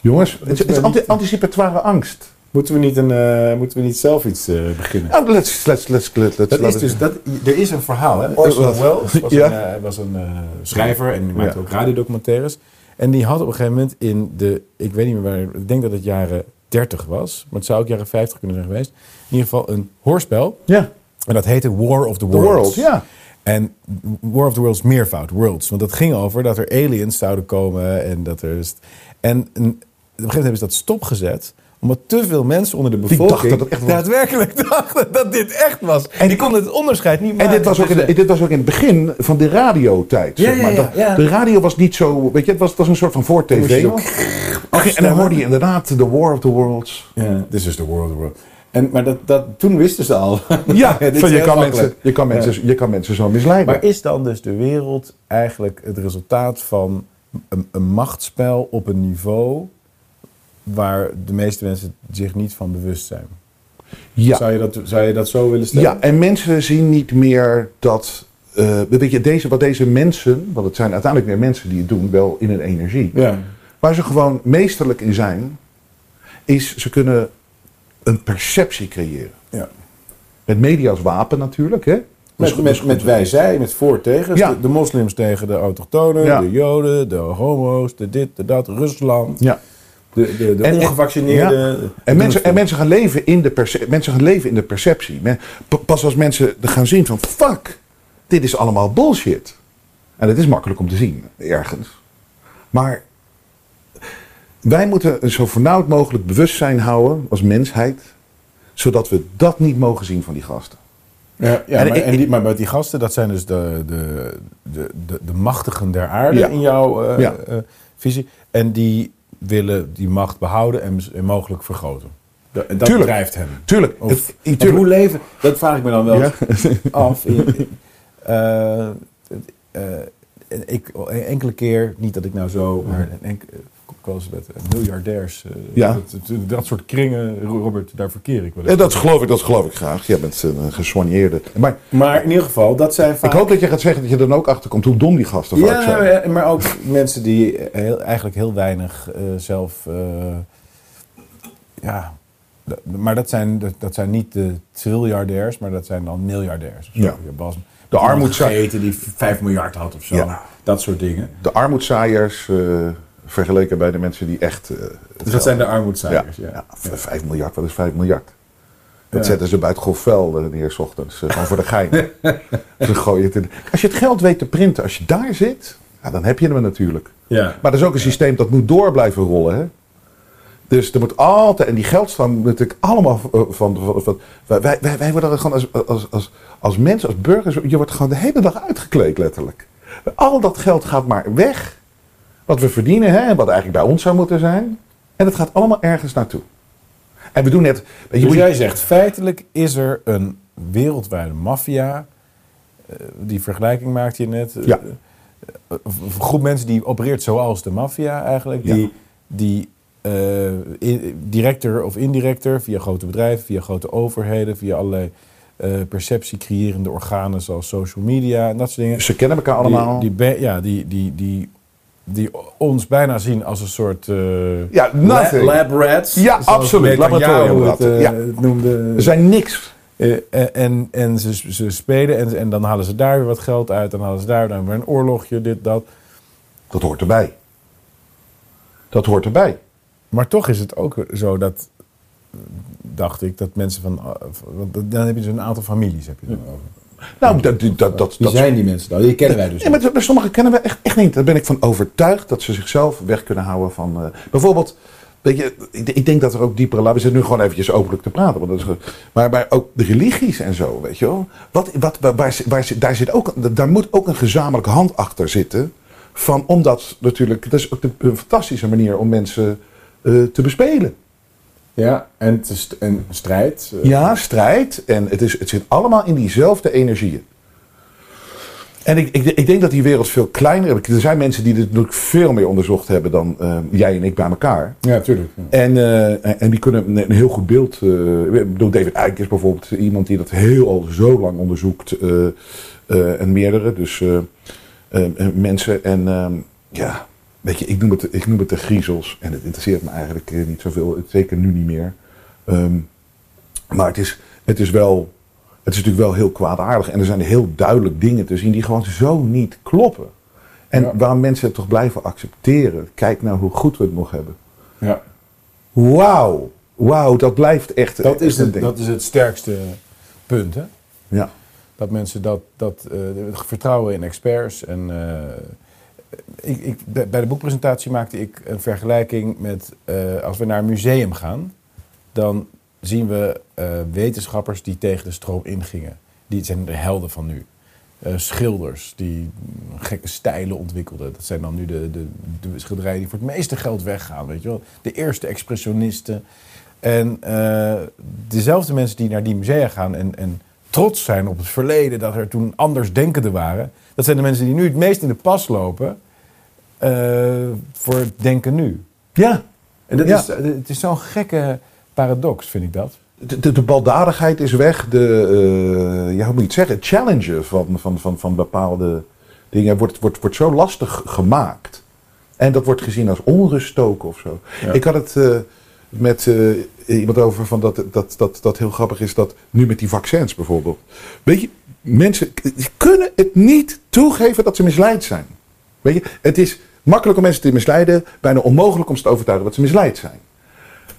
Jongens, het, is- het is anti- anticipatoire angst. Moeten we niet, een, eh, moeten we niet zelf iets eh, beginnen? Nou, let's, let's, let's, let's, is dus, dat, er is een verhaal. Hè? Orson? Welles was Ja. een, was een schrijver en die maakte Ja. ook radiodocumentaires. En die had op een gegeven moment in de, ik weet niet meer waar, ik denk dat het jaren 30 was, maar het zou ook jaren 50 kunnen zijn geweest. In ieder geval een hoorspel. Ja, En dat heette War of the The Worlds. World, ja. En War of the Worlds meervoud, worlds. Want dat ging over dat er aliens zouden komen en dat er... En een, op een gegeven moment hebben ze dat stopgezet omdat te veel mensen onder de bevolking dachten dat echt daadwerkelijk dachten dat dit echt was. En die konden het onderscheid niet En maken. dit was, ook in, tussen- de- dit was ook in het begin van de radiotijd. Ja, zeg ja, maar. ja, ja. De radio was niet zo, weet je, het was, het was een soort van voor moest je tv. zo nog. Oké, en dan hoorde je inderdaad The War of the Worlds. Ja, this is the world, the world. En, maar dat, dat, toen wisten ze al. Ja, dit is van je, kan mensen, je, kan mensen, je kan mensen zo misleiden. Maar is dan dus de wereld eigenlijk het resultaat van een, een machtsspel op een niveau waar de meeste mensen zich niet van bewust zijn? ja. Zou, je dat, zou je dat zo willen stellen? ja, en mensen zien niet meer dat... eh, weet je, deze, wat deze mensen, want het zijn uiteindelijk meer mensen die het doen, wel in hun energie. Ja. Waar ze gewoon meesterlijk in zijn, is ze kunnen een perceptie creëren. ja. Met media als wapen natuurlijk, hè? Dus- Met, met, met wij, zij, met voor tegen. Ja. De, de moslims tegen de autochtonen, Ja. de joden, de homo's, de dit, de dat, Rusland. Ja. De, de, de En- en- ongevaccineerden. ja. De- En mensen, en mensen, gaan leven in de perce- mensen gaan leven in de perceptie. Pas als mensen er gaan zien van fuck, dit is allemaal bullshit. En het is makkelijk om te zien, ergens. Maar wij moeten een zo vernauwd mogelijk bewustzijn houden als mensheid. Zodat we dat niet mogen zien van die gasten. Ja, ja En maar, en die, maar met die gasten, dat zijn dus de, de, de, de, de machtigen der aarde Ja. in jouw eh, Ja. eh, visie. En die willen die macht behouden en, en mogelijk vergroten. Da- En dat Tuurlijk. drijft hem. Tuurlijk. Of, het- want tuurlijk. hoe leven, dat vraag ik me dan wel Ja. af. Eh, ik, enkele keer, niet dat ik nou zo, maar eh, miljardairs. eh, Ja. dat, dat- dat soort kringen, Robert, daar verkeer ik wel eens. En dat geloof ik, dat geloof ik graag. Jij bent een gesoigneerde. Maar Maar in ieder geval, dat zijn vaak... ik hoop dat je gaat zeggen dat je er dan ook achter komt hoe dom die gasten vaak Ja, zijn. ja, maar ook mensen die heel, eigenlijk heel weinig eh, zelf. eh, ja, maar dat zijn, dat, dat zijn niet de triljardairs, maar dat zijn dan miljardairs. Ja. Je Bas, De iemand armoedza- gegeten die 5 miljard had of zo. Ja. Dat soort dingen. De armoedzaaiers eh, vergeleken bij de mensen die echt... eh, Dus dat zijn de Ja, armoedzaaiers. ja. Ja. v- 5 miljard, wat is 5 miljard? Dat Ja. zetten ze bij het grofvel neer, s ochtends. eh, gewoon voor de gein. ze gooien het in. Als je het geld weet te printen, als je daar zit, ja, dan heb je hem natuurlijk. Ja. Maar er is ook een systeem dat moet door blijven rollen. Hè? Dus er moet altijd, en die geldstroom moet natuurlijk allemaal eh, van. van, van wij, wij, wij worden gewoon als, als, als, als mensen, als burgers, je wordt gewoon de hele dag uitgekleed, letterlijk. Al dat geld gaat maar weg. Wat we verdienen, hè, en wat eigenlijk bij ons zou moeten zijn. En het gaat allemaal ergens naartoe. En we doen net. Dus je- jij zegt, feitelijk is er een wereldwijde maffia eh, die vergelijking maakte je net. Ja. Eh, Een groep mensen die opereert zoals de maffia eigenlijk. Ja. Die, die eh, directer of indirecter, via grote bedrijven, via grote overheden, via allerlei eh perceptie-creërende organen zoals social media en dat soort dingen. Ze kennen elkaar allemaal. Die, ja, die, die, die, die ons bijna zien als een soort eh, Ja, nothing. lab rats. Ja, absoluut. Laboratoriumratten. Ja. het noemde. Er zijn niks. Eh, en en, ze, ze spelen en, en dan halen ze daar weer wat geld uit. Dan halen ze daar dan weer een oorlogje, dit, dat. Dat hoort erbij. Dat hoort erbij. Maar toch is het ook zo dat, dacht ik, dat mensen van... eh, dan heb je dus een aantal families. Heb je dan over. Nou, dat, dat, dat, dat, Wie zijn die mensen dan? Die kennen wij dus Ja, maar sommigen kennen we echt, echt niet. Daar ben ik van overtuigd dat ze zichzelf weg kunnen houden van. eh, bijvoorbeeld, weet je, ik, ik denk dat er ook diepere. We zitten nu gewoon eventjes openlijk te praten. Want dat is, maar bij ook de religies en zo, weet je wel. Wat, wat, waar, waar, daar, zit ook, daar moet ook een gezamenlijke hand achter zitten. Van, omdat natuurlijk, dat is ook de, een fantastische manier om mensen eh, te bespelen. Ja, en, het is een strijd. eh, Ja, strijd. En het, is, het zit allemaal in diezelfde energieën. En ik, ik, ik denk dat die wereld veel kleiner is. Er zijn mensen die dit natuurlijk veel meer onderzocht hebben dan eh, jij en ik bij elkaar. Ja, tuurlijk. ja. En, eh, en die kunnen een, heel goed beeld. bedoel, David Icke is bijvoorbeeld iemand die dat heel al zo lang onderzoekt. en meerdere. Dus mensen. En ehm, ja, weet je, ik noem, het, ik noem het de griezels. En het interesseert me eigenlijk eh, niet zoveel. Zeker nu niet meer. Ehm, maar het is, het is wel. Het is natuurlijk wel heel kwaadaardig. En er zijn heel duidelijk dingen te zien die gewoon zo niet kloppen. En Ja. waar mensen het toch blijven accepteren. Kijk nou hoe goed we het nog hebben. Ja. Wauw. Wauw, dat blijft echt. Dat, is echt het, ding. dat is het sterkste punt, hè? Ja. Dat mensen dat, dat eh, vertrouwen in experts. En, eh, ik, ik, bij de boekpresentatie maakte ik een vergelijking met eh, als we naar een museum gaan, dan zien we eh, wetenschappers die tegen de stroom ingingen. Die zijn de helden van nu. Eh, schilders die gekke stijlen ontwikkelden. Dat zijn dan nu de, de, de schilderijen die voor het meeste geld weggaan. Weet je wel? De eerste expressionisten. En dezelfde mensen die naar die musea gaan en, en trots zijn op het verleden, dat er toen anders denkenden waren, dat zijn de mensen die nu het meest in de pas lopen voor het denken nu. Ja. En dat Ja. is, eh, het is zo'n gekke paradox, vind ik dat. De, de, de baldadigheid is weg. De, eh, ja, hoe moet je het zeggen? Het challengen van, van, van, van bepaalde dingen wordt, wordt, wordt zo lastig gemaakt. En dat wordt gezien als onrust stoken of zo. Ja. Ik had het eh, met eh, iemand over van dat, dat, dat, dat heel grappig is dat nu met die vaccins bijvoorbeeld. Weet je, mensen kunnen het niet toegeven dat ze misleid zijn. Weet je, het is makkelijk om mensen te misleiden, bijna onmogelijk om ze te overtuigen dat ze misleid zijn.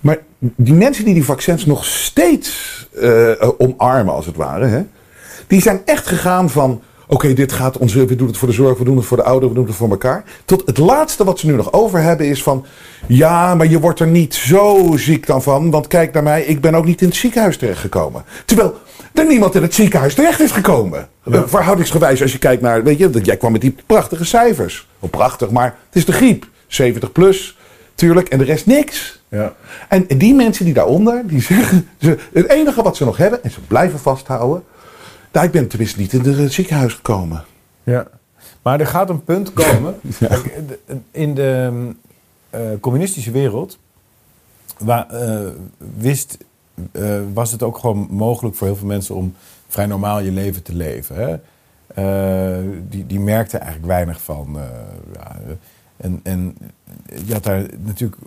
Maar die mensen die die vaccins nog steeds eh, omarmen, als het ware, hè, die zijn echt gegaan van. Oké, dit gaat ons. We doen het voor de zorg, we doen het voor de ouderen, we doen het voor elkaar. Tot het laatste wat ze nu nog over hebben is van. Ja, maar je wordt er niet zo ziek dan van. Want kijk naar mij, ik ben ook niet in het ziekenhuis terechtgekomen. Terwijl er niemand in het ziekenhuis terecht is gekomen. Eh, verhoudingsgewijs, als je kijkt naar. Weet je, jij kwam met die prachtige cijfers. Prachtig, maar het is de griep. 70 plus, tuurlijk, en de rest niks. Ja. En die mensen die daaronder, die zeggen, ze, het enige wat ze nog hebben, en ze blijven vasthouden, nou, ik ben tenminste niet in het ziekenhuis gekomen. Ja. Maar er gaat een punt komen. De- In de eh, communistische wereld waar, eh, wist, eh, was het ook gewoon mogelijk voor heel veel mensen om vrij normaal je leven te leven. Hè? Eh, die, die merkten eigenlijk weinig van. eh, ja, en, en je had daar natuurlijk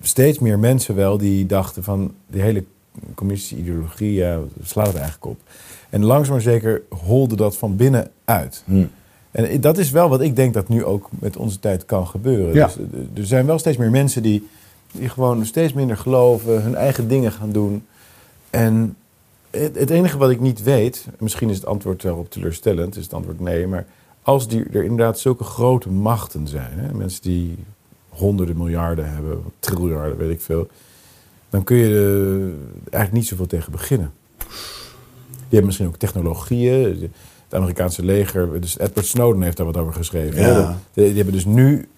steeds meer mensen wel die dachten van die hele communistische ideologie, ja, slaat het eigenlijk op. En langzaam maar zeker holde dat van binnen uit. En dat is wel wat ik denk dat nu ook met onze tijd kan gebeuren. Ja. Dus, er zijn wel steeds meer mensen die, die gewoon steeds minder geloven, hun eigen dingen gaan doen. En het, het enige wat ik niet weet, misschien is het antwoord daarop teleurstellend, is het antwoord nee, maar als die, er inderdaad zulke grote machten zijn, hè, mensen die honderden miljarden hebben, triljarden, weet ik veel, dan kun je er eigenlijk niet zoveel tegen beginnen. Die hebben misschien ook technologieën. Het Amerikaanse leger, dus Edward Snowden heeft daar wat over geschreven. Ja. die hebben dus nu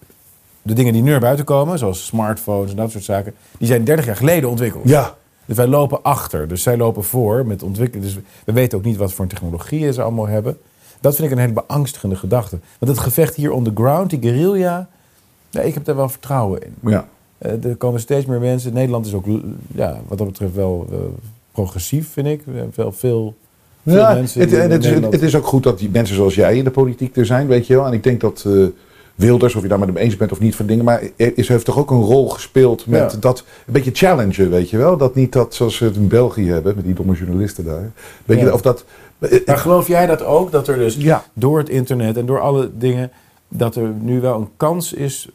de dingen die nu naar buiten komen, zoals smartphones en dat soort zaken, die zijn 30 jaar geleden ontwikkeld. Ja. Dus wij lopen achter. Dus zij lopen voor met ontwikkeling. Dus we weten ook niet wat voor technologieën ze allemaal hebben. Dat vind ik een hele beangstigende gedachte. Want het gevecht hier on the ground, die guerrilla, nee, ik heb daar wel vertrouwen in. Ja. Eh, er komen steeds meer mensen. Nederland is ook, l- ja, wat dat betreft, wel eh, progressief, vind ik. We hebben wel veel, veel Ja, mensen. het, en het, is, het is ook goed dat die mensen zoals jij in de politiek er zijn, weet je wel. En ik denk dat eh, Wilders, of je daar met hem eens bent of niet van dingen, maar is, heeft toch ook een rol gespeeld met Ja. dat een beetje challengen, weet je wel. Dat niet dat zoals ze het in België hebben, met die domme journalisten daar. Weet je, Ja. of dat. eh, Maar geloof jij dat ook? Dat er dus Ja. door het internet en door alle dingen... dat er nu wel een kans is...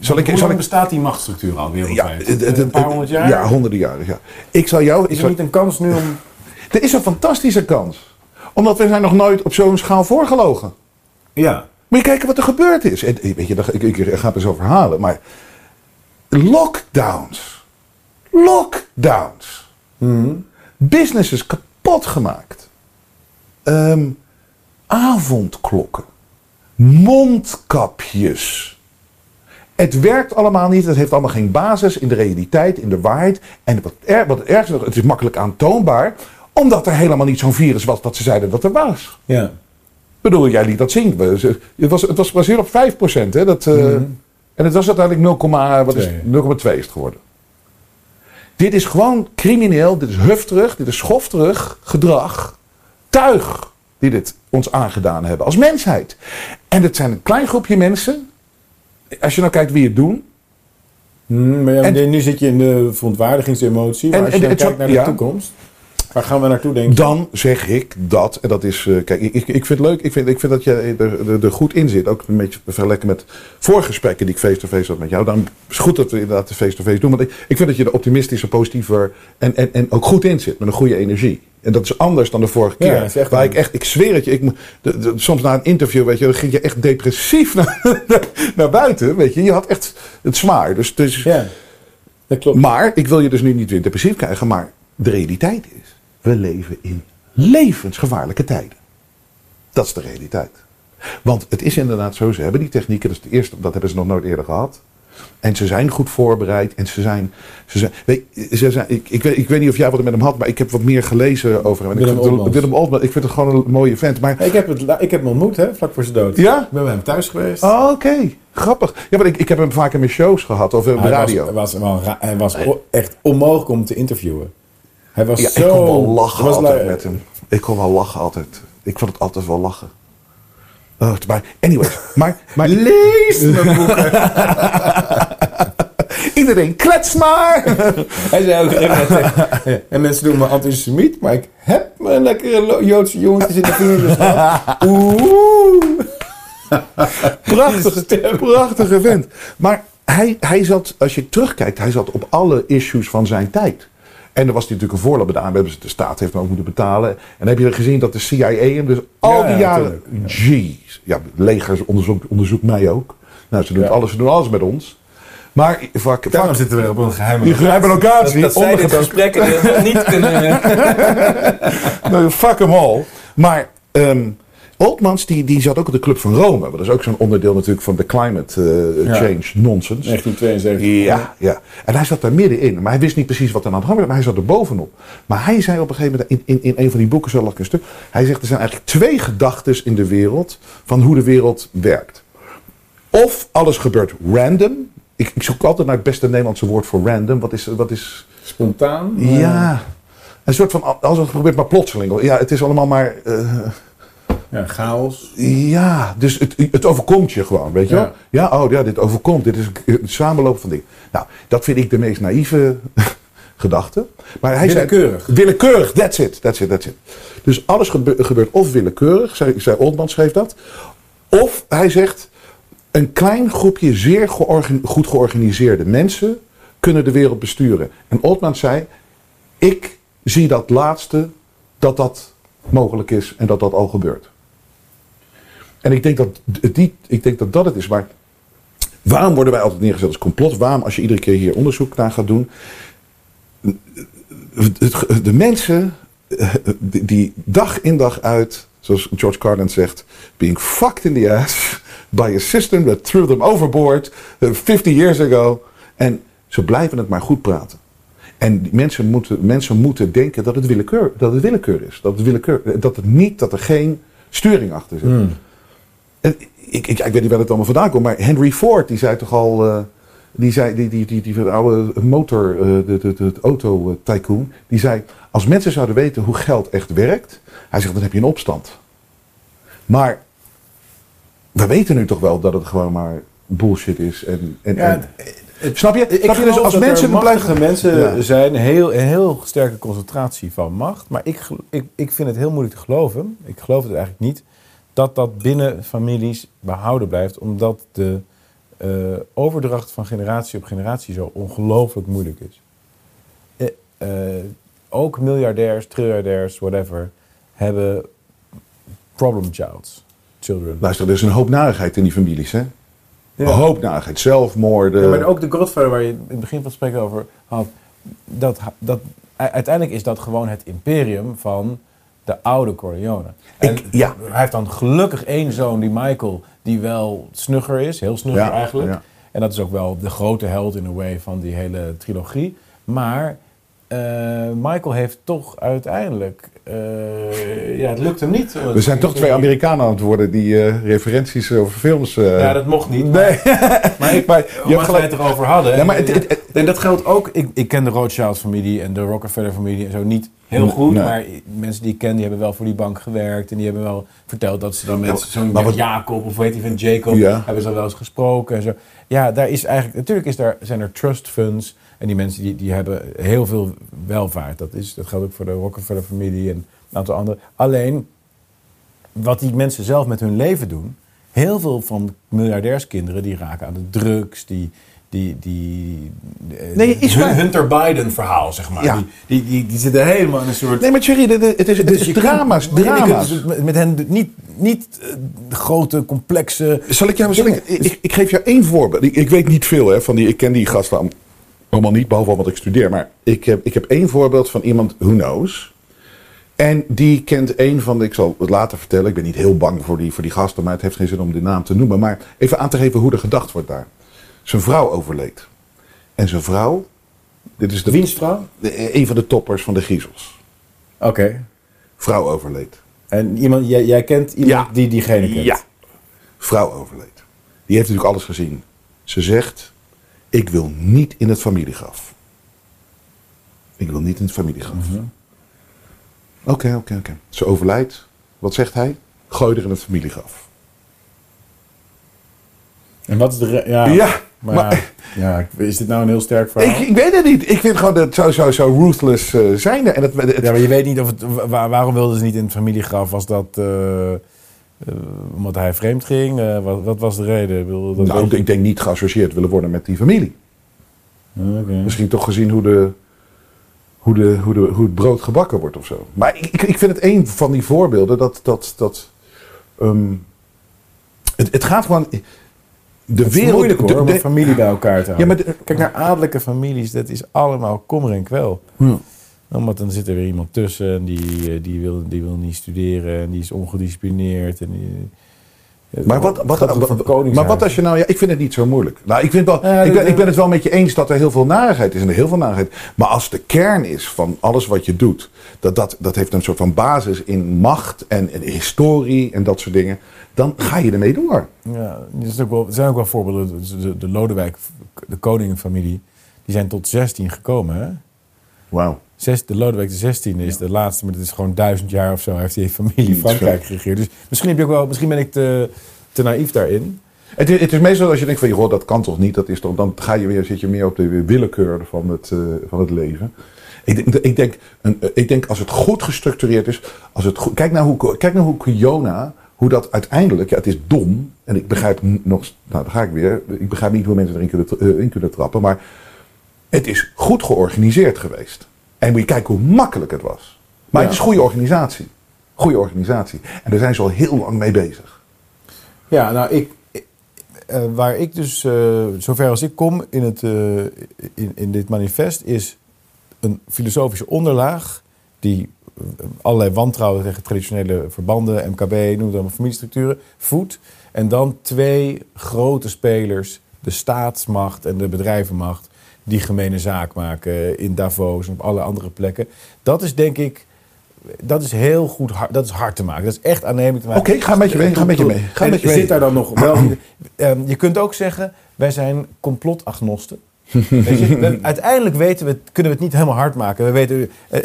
Zal ik- hoe zal ik- bestaat die machtsstructuur al ja, wereldwijd? het- een paar honderd jaar? Ja, honderden jaren. Ja. Ik zal jou. Is er zal, niet een kans nu om... er is een fantastische kans. Omdat we zijn nog nooit op zo'n schaal voorgelogen. Ja. Moet je kijken wat er gebeurd is. En, weet je, ik, ik, ik ga het er zo verhalen, maar lockdowns. Lockdowns. Businesses kapot gemaakt. Ehm, avondklokken. Mondkapjes. Het werkt allemaal niet. Het heeft allemaal geen basis in de realiteit, in de waarheid. En wat, er, wat het ergste nog, het is makkelijk aantoonbaar. Omdat er helemaal niet zo'n virus was dat ze zeiden dat er was. Ja. Bedoel, jij liet dat zien. Het was, het was gebaseerd op 5%. Hè? Dat, eh, En het was uiteindelijk 0,2 wat is het? 0,2 is het geworden. Dit is gewoon crimineel. Dit is hufterig. Dit is schofterig gedrag. Tuig die dit ons aangedaan hebben als mensheid. En het zijn een klein groepje mensen. Als je nou kijkt wie het doen. Hmm, maar ja, En- nu zit je in de verontwaardigingsemotie. Maar En- als je en dan het kijkt naar de ja. toekomst... Waar gaan we naartoe, denk je? Dan zeg ik dat, en dat is, eh, kijk, ik, ik vind het leuk, ik vind, ik vind dat je er, er, er goed in zit. Ook een beetje vergelijken met voorgesprekken die ik face-to-face had met jou. Dan is het goed dat we inderdaad de face-to-face doen. Want ik, ik vind dat je er optimistischer, positiever en, en, en ook goed in zit. Met een goede energie. En dat is anders dan de vorige keer. echt waar ik echt, ik zweer het je, ik, de- soms na een interview, weet je, dan ging je echt depressief naar, naar buiten. Weet je, je had echt het zwaar. Dus, dus, Ja, dat klopt. maar ik wil je dus nu niet weer depressief krijgen, maar de realiteit is, we leven in levensgevaarlijke tijden. Dat is de realiteit. Want het is inderdaad zo, ze hebben die technieken, dat is de eerste, dat hebben ze nog nooit eerder gehad. En ze zijn goed voorbereid en ze zijn. Ze zijn, weet, ze zijn ik, ik, weet, ik weet niet of jij wat er met hem had, maar ik heb wat meer gelezen over hem. Willem ik vind het-. Willem Oltmans, ik vind het gewoon een mooie vent. Maar Ik heb, het, ik heb hem ontmoet, hè, vlak voor zijn dood. Ja? Ik ben bij hem thuis geweest. Oh, oké, grappig. Ja, maar ik, ik heb hem vaak in mijn shows gehad of op de hij radio. Was, was, wel ra- hij was echt onmogelijk om te interviewen. Hij was Ja, zo... ik kon wel lachen was altijd met hem. Ik kon wel lachen altijd. Ik vond het altijd wel lachen. Oh, maar anyways, maar, maar Lees mijn boeken. iedereen klets maar. Hij zei ook net, en mensen doen me antisemiet, maar ik heb mijn lekkere Joodse jongetjes in de vingers gehad. Oeh. prachtige, prachtige vent. Maar hij, hij zat, als je terugkijkt, hij zat op alle issues van zijn tijd. En er was natuurlijk een voorloop gedaan. We hebben ze- de staat heeft hem ook moeten betalen. En dan heb je gezien dat de CIA hem dus al die ja, jaren. Jeez. Ja, legers onderzoekt onderzoekt mij ook. Nou, ze doen, Ja. alles, ze doen alles met ons. Maar vaak, Daarom zitten we op een geheime die geheime locatie. Dat, dat zij dit gesprekken dus niet kunnen... Nou, fuck hem all. Maar ehm Oltmans die, die zat ook op de Club van Rome. Dat is ook zo'n onderdeel natuurlijk van de climate eh, Ja. change nonsense. 1972. Ja, ja. En hij zat daar middenin. Maar hij wist niet precies wat er aan de hand was. Maar hij zat er bovenop. Maar hij zei op een gegeven moment, in, in, in een van die boeken zo lag ik een stuk. Hij zegt, er zijn eigenlijk twee gedachten in de wereld van hoe de wereld werkt. Of alles gebeurt random. Ik, ik zoek altijd naar het beste Nederlandse woord voor random. Wat is... Wat is Spontaan. ja, een soort van, als het gebeurt maar plotseling. Ja, het is allemaal maar... eh, Ja, chaos. ja, dus het, het overkomt je gewoon, weet je Ja. wel? Ja, oh ja, dit overkomt. Dit is een, samenloop van dingen. Nou, dat vind ik de meest naïeve gedachte. Maar hij Willekeurig. Zei, willekeurig, that's it, that's it, that's it. Dus alles gebe- gebeurt of willekeurig, zei, zei Oldman schreef dat. Of hij zegt, een klein groepje zeer georgan- goed georganiseerde mensen kunnen de wereld besturen. En Oldman zei, ik zie dat laatste, dat dat mogelijk is en dat dat al gebeurt. En ik denk dat, die, ik denk dat dat het is. Maar waarom worden wij altijd neergezet als complot? Waarom, als je iedere keer hier onderzoek naar gaat doen. De mensen die dag in dag uit, zoals George Carlin zegt, being fucked in the ass by a system that threw them overboard eh, 50 years ago. En ze blijven het maar goed praten. En mensen moeten, mensen moeten denken dat het willekeur, dat het willekeur is. Dat het, willekeur, dat het niet, dat er geen sturing achter zit. Hmm. En ik, ik, ik weet niet waar het allemaal vandaan komt, maar Henry Ford die zei toch al, eh, die zei, die, die, die, die, die oude motor, eh, de, de, de, auto eh, tycoon, die zei, als mensen zouden weten hoe geld echt werkt, hij zegt dan heb je een opstand. Maar we weten nu toch wel dat het gewoon maar bullshit is en, en, Ja, en- snap je? Ik Snap je? Dus als mensen er blijven mensen Ja. zijn, heel, een heel sterke concentratie van macht. Maar ik, ik, ik vind het heel moeilijk te geloven, ik geloof het eigenlijk niet, dat dat binnen families behouden blijft. Omdat de eh, overdracht van generatie op generatie zo ongelooflijk moeilijk is. Eh, eh, ook miljardairs, triljardairs, whatever, hebben problem childs, children. Luister, er is een hoop narigheid in die families, hè? Een hoop narigheid, zelfmoorden. Ja, maar ook de Godfather waar je in het begin van het gesprek over had. Dat, dat, uiteindelijk is dat gewoon het imperium van de oude Corleone. En Ik- ja. Hij heeft dan gelukkig één zoon, die Michael, die wel snugger is. Heel snugger Ja, eigenlijk. ja. En dat is ook wel de grote held in a way van die hele trilogie. Maar eh, Michael heeft toch uiteindelijk... eh, ja, het lukt hem niet. We zijn toch twee Amerikanen aan het worden die eh, referenties over films. eh, Ja, dat mocht niet. Nee. Maar ik, Maar je je hebt gelijk het erover hadden. Ja, maar het- het- het- en dat geldt ook. Ik, ik ken de Rothschild-familie en de Rockefeller-familie en zo niet heel goed. nee. Maar mensen die ik ken, die hebben wel voor die bank gewerkt. En die hebben wel verteld dat ze dan met Ja, zo'n wat- Jacob of weet je van Jacob Ja. hebben ze wel eens gesproken en zo. Ja, daar is eigenlijk. Natuurlijk is daar, zijn er trust funds. En die mensen die, die hebben heel veel welvaart. Dat, is, dat geldt ook voor de Rockefeller-familie en een aantal anderen. Alleen wat die mensen zelf met hun leven doen. Heel veel van miljardairskinderen die raken aan de drugs, die. Die, die, eh, Nee, is Hun-. Hunter Biden verhaal, zeg maar. Ja. Die, die, die, die zitten helemaal in een soort... Nee, maar Thierry, het is, het is Dus kunt- drama's, Nee, je kunt drama's. dus met, met hen niet, niet eh, grote, complexe... Zal ik jou, zal ik, ik, ik geef jou één voorbeeld. Ik, ik weet niet veel hè, van die. Ik ken die gasten allemaal niet, behalve wat ik studeer. Maar ik heb, ik heb één voorbeeld van iemand who knows. En die kent een van de. Ik zal het later vertellen. Ik ben niet heel bang voor die, voor die gasten, maar het heeft geen zin om de naam te noemen. Maar even aan te geven hoe er gedacht wordt daar. Zijn vrouw overleed. En zijn vrouw. Dit is de, Wiens vrouw? de- een van de toppers van de griezels. Oké. Vrouw overleed. En iemand, jij, jij kent iemand Ja. die diegene kent? Ja. Vrouw overleed. Die heeft natuurlijk alles gezien. Ze zegt: Ik wil niet in het familiegraf. Ik wil niet in het familiegraf. Oké, oké, oké. Ze overlijdt. Wat zegt hij? Gooi er in het familiegraf. En wat is de... re- Ja, Ja, maar, maar- ja, is dit nou een heel sterk verhaal? Ik, ik weet het niet. Ik vind gewoon dat zo, zo, zo ruthless eh, zijn. En het, het- Ja, maar je weet niet of het... wa- waarom wilden ze niet in het familiegraf? Was dat... eh, eh, omdat hij vreemd ging? Eh, wat, wat was de reden? Ik bedoel, dat nou, ik denk niet geassocieerd willen worden met die familie. Oké. Misschien toch gezien hoe, de, hoe, de, hoe, de, hoe het brood gebakken wordt of zo. Maar ik, ik, vind het een van die voorbeelden dat. dat, dat ehm, het, het gaat gewoon. De Het is wereld. moeilijk hoor, de- om de- een familie bij elkaar te Ja, houden. maar de- Kijk naar adellijke families, dat is allemaal kommer en kwel. Ja. Omdat dan zit er weer iemand tussen en die, eh, die, wil, die wil niet studeren en die is ongedisciplineerd. En die, Maar wat, wat, maar wat als je nou... Ja, ik vind het niet zo moeilijk. Nou, ik, vind wel, Ja, ik, ben, ik ben het wel met je eens dat er heel veel narigheid is. En er heel veel narigheid. Maar als de kern is van alles wat je doet... Dat, dat, dat heeft een soort van basis in macht en, en historie en dat soort dingen. Dan ga je ermee door. Ja, er, is ook wel, zijn ook wel voorbeelden. De, de, de Lodewijk, de koningenfamilie, die zijn tot 16 gekomen. Hè? Wauw. Zes, de Lodewijk de 16e is de laatste, maar het is gewoon duizend jaar of zo heeft die familie Frankrijk geregeerd. Dus misschien, heb je ook wel, misschien ben ik te, te naïef daarin. Het, is- het is meestal als je denkt van, joh, dat kan toch niet, dat is toch, dan ga je weer, zit je meer op de willekeur van het, eh, van het leven. Ik denk, ik, denk, een, eh, ik denk als het goed gestructureerd is, als het goed, kijk naar hoe, kijk naar hoe Kiona, hoe dat uiteindelijk, ja, het is dom, en ik begrijp nog, nou, daar ga ik weer, ik begrijp niet hoe mensen erin kunnen, eh, in kunnen trappen, maar het is goed georganiseerd geweest. En moet je kijken hoe makkelijk het was. Maar Ja. het is goede organisatie. Goede organisatie. En daar zijn ze al heel lang mee bezig. Ja, nou, ik, eh, waar ik dus, eh, zover als ik kom in, het, eh, in, in dit manifest, is een filosofische onderlaag die allerlei wantrouwen tegen traditionele verbanden, MKB, noem het allemaal familiestructuren, voedt. En dan twee grote spelers, de staatsmacht en de bedrijvenmacht, die gemene zaak maken in Davos en op alle andere plekken. Dat is denk ik dat is heel goed hard, dat is hard te maken. Dat is echt aannemelijk te maken. Oké, ga met je mee, ga met je mee, ga met je zit mee. daar dan nog wel... Ehm, je kunt ook zeggen, wij zijn complotagnosten. Weet je, we- uiteindelijk weten we, kunnen we het niet helemaal hard maken. We weten, eh,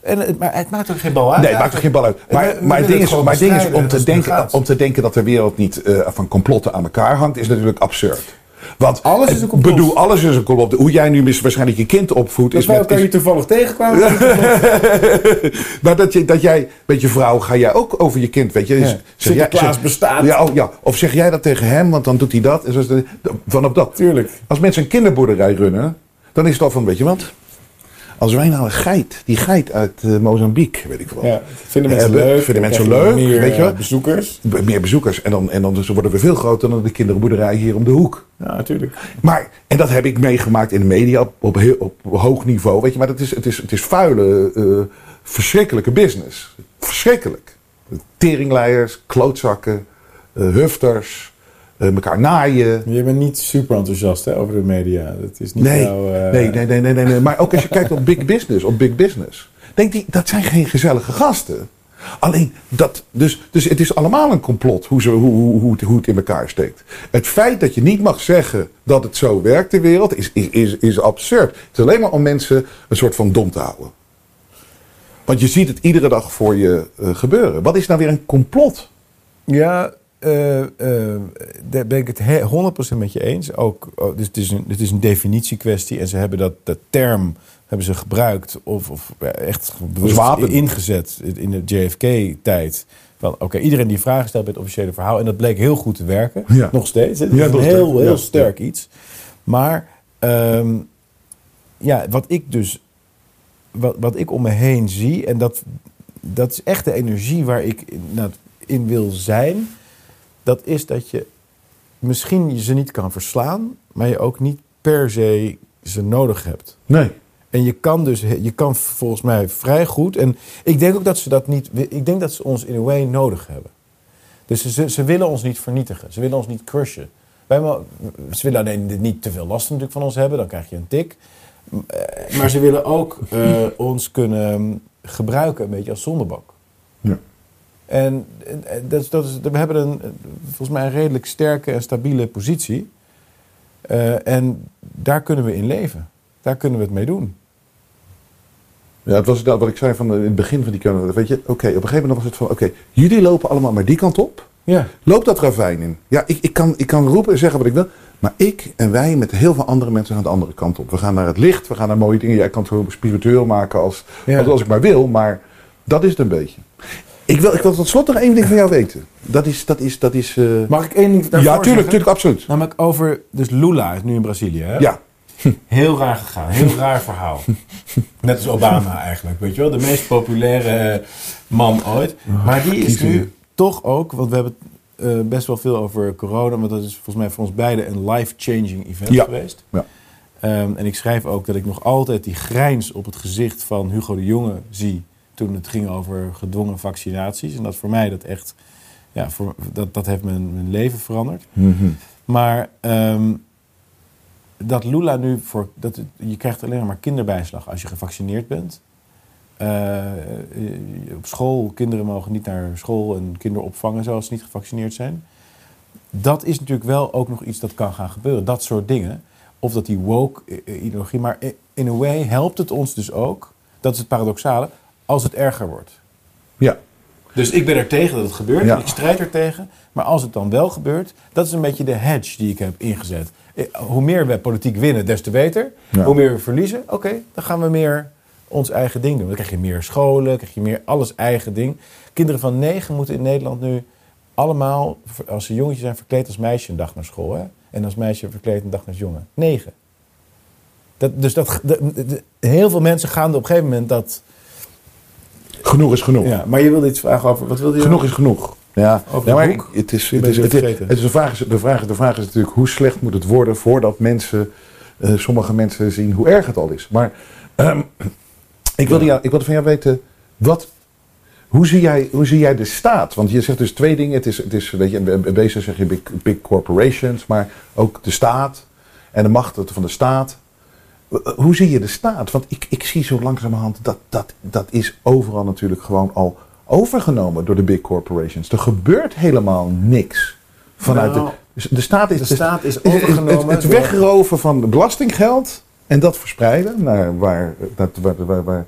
en, maar het maakt ook geen bal uit. Nee, het maakt er geen bal uit. Maar, we maar, het ding is, maar ding is om, te denken, om te denken dat de wereld niet eh, van complotten aan elkaar hangt, is natuurlijk absurd. Want Alles is een complot. bedoel, alles is een complot. Hoe jij nu waarschijnlijk je kind opvoedt, Als is wij met. elkaar is- hier toevallig tegenkwamen... maar dat, je, dat jij met je vrouw ga jij ook over je kind, weet je? Zeg jij- zeg- bestaat. Ja, oh, ja. Of zeg jij dat tegen hem, want dan doet hij dat. En zo vanaf dat. Tuurlijk. Als mensen een kinderboerderij runnen, dan is het al van, weet je wat? Als wij nou een geit, die geit uit eh, Mozambique, weet ik wel. Ja, vinden mensen hebben, leuk. Vinden mensen leuk, meer, weet je eh, wel? bezoekers. Be- Meer bezoekers. En dan, en dan dus worden we veel groter dan de kinderboerderij hier om de hoek. Ja, natuurlijk. Maar, en dat heb ik meegemaakt in de media op, op, heel, op hoog niveau. Weet je, maar dat is, het, is, het is vuile, eh, verschrikkelijke business. Verschrikkelijk. Teringleiers, klootzakken, eh, hufters, elkaar naaien. Je bent niet super enthousiast hè, over de media. Dat is niet Nee, jouw, eh, nee, nee, nee, nee, nee, nee. Maar ook als je kijkt op big business, op big business. Denk die, dat zijn geen gezellige gasten. Alleen dat, dus, dus het is allemaal een complot hoe, ze, hoe, hoe, hoe, het, hoe het in elkaar steekt. Het feit dat je niet mag zeggen dat het zo werkt de wereld is, is, is, is absurd. Het is alleen maar om mensen een soort van dom te houden. Want je ziet het iedere dag voor je eh, gebeuren. Wat is nou weer een complot? Ja, eh, daar ben ik het he- 100% met je eens. Ook, oh, dus het, is een, het is een definitiekwestie en ze hebben dat, dat term hebben ze gebruikt of, of echt bewust wapen. ingezet in de JFK-tijd. Van oké, iedereen die vragen stelt bij het officiële verhaal. En dat bleek heel goed te werken. Ja. Nog steeds. Het Ja, is een heel, steeds. heel Ja. sterk iets. Maar ehm, ja, wat ik dus wat, wat ik om me heen zie, en dat, dat is echt de energie waar ik in, nou, in wil zijn, dat is dat je misschien ze niet kan verslaan, maar je ook niet per se ze nodig hebt. Nee. En je kan dus, je kan volgens mij vrij goed. En ik denk ook dat ze dat niet. Ik denk dat ze ons in a way nodig hebben. Dus ze, ze willen ons niet vernietigen. Ze willen ons niet crushen. Wij, ze willen alleen niet te veel last natuurlijk van ons hebben, dan krijg je een tik. Eh, Maar ze willen ook eh, ons kunnen gebruiken, een beetje als zondebank. Ja. En dat, is- dat is, we hebben een, volgens mij een redelijk sterke en stabiele positie. Eh, en daar kunnen we in leven. Daar kunnen we het mee doen. Ja, het was dat wat ik zei van, eh, in het begin van die kant. Weet je, oké, op een gegeven moment was het van, oké, jullie lopen allemaal maar die kant op. Ja. Loop dat ravijn in. Ja, ik, ik, kan, ik kan roepen en zeggen wat ik wil. Maar ik en wij met heel veel andere mensen gaan de andere kant op. We gaan naar het licht, we gaan naar mooie dingen. Jij kan het spiritueel maken als, Ja. als, als ik maar wil. Maar dat is het een beetje. Ik wil, ik wil tot slot nog één ding van jou weten. Dat is... Dat is, dat is eh, Mag ik één ding ja, tuurlijk, zeggen? tuurlijk, absoluut. Namelijk over, dus Lula is nu in Brazilië. Hè? Ja. Heel raar gegaan, heel raar verhaal. Net als Obama eigenlijk, weet je wel. De meest populaire man ooit. Maar die is nu toch ook, want we hebben het eh, best wel veel over corona, maar dat is volgens mij voor ons beiden een life-changing event Ja. geweest. Ja. Ehm, en ik schrijf ook dat ik nog altijd die grijns op het gezicht van Hugo de Jonge zie toen het ging over gedwongen vaccinaties. En dat voor mij dat echt, ja, voor, dat, dat heeft mijn, mijn leven veranderd. Maar ehm, dat Lula nu voor. Dat, je krijgt alleen maar kinderbijslag als je gevaccineerd bent. Eh, op school, kinderen mogen niet naar school en kinderopvang en zo als ze niet gevaccineerd zijn. Dat is natuurlijk wel ook nog iets dat kan gaan gebeuren. Dat soort dingen. Of dat die woke eh, ideologie. Maar in a way helpt het ons dus ook. Dat is het paradoxale. Als het erger wordt. Ja. Dus ik ben er tegen dat het gebeurt. Ja. Ik strijd er tegen. Maar als het dan wel gebeurt, dat is een beetje de hedge die ik heb ingezet. Eh, Hoe meer we politiek winnen, des te beter. Ja. Hoe meer we verliezen, oké, dan gaan we meer ons eigen ding doen. Dan krijg je meer scholen, krijg je meer alles eigen ding. Kinderen van negen moeten in Nederland nu allemaal, als ze jongetje zijn, verkleed als meisje een dag naar school. Hè? En als meisje verkleed een dag naar jongen. Negen. Dat, dus dat, de- de- heel veel mensen gaan op een gegeven moment dat... Genoeg is genoeg. Ja, maar je wilde iets vragen over... Wat wilde je Genoeg is genoeg. Ja, Over ja, maar boek? het is, het is, het is, het is de, vraag is, de, vraag, de vraag is natuurlijk hoe slecht moet het worden voordat mensen, eh, sommige mensen zien hoe erg het al is. Maar ehm, ik, wilde jou, ik wilde van jou weten, wat, hoe, zie jij, hoe zie jij de staat? Want je zegt dus twee dingen. Het is, het is weet je, bezig zeg je big, big corporations, maar ook de staat en de macht van de staat. Hoe zie je de staat? Want ik, ik zie zo langzamerhand dat, dat dat is overal natuurlijk gewoon al overgenomen door de big corporations. Er gebeurt helemaal niks vanuit Nou, de. dus De staat is, de staat is het- het- overgenomen Het, door- wegroven van belastinggeld en dat verspreiden naar waar, naar, waar, waar, waar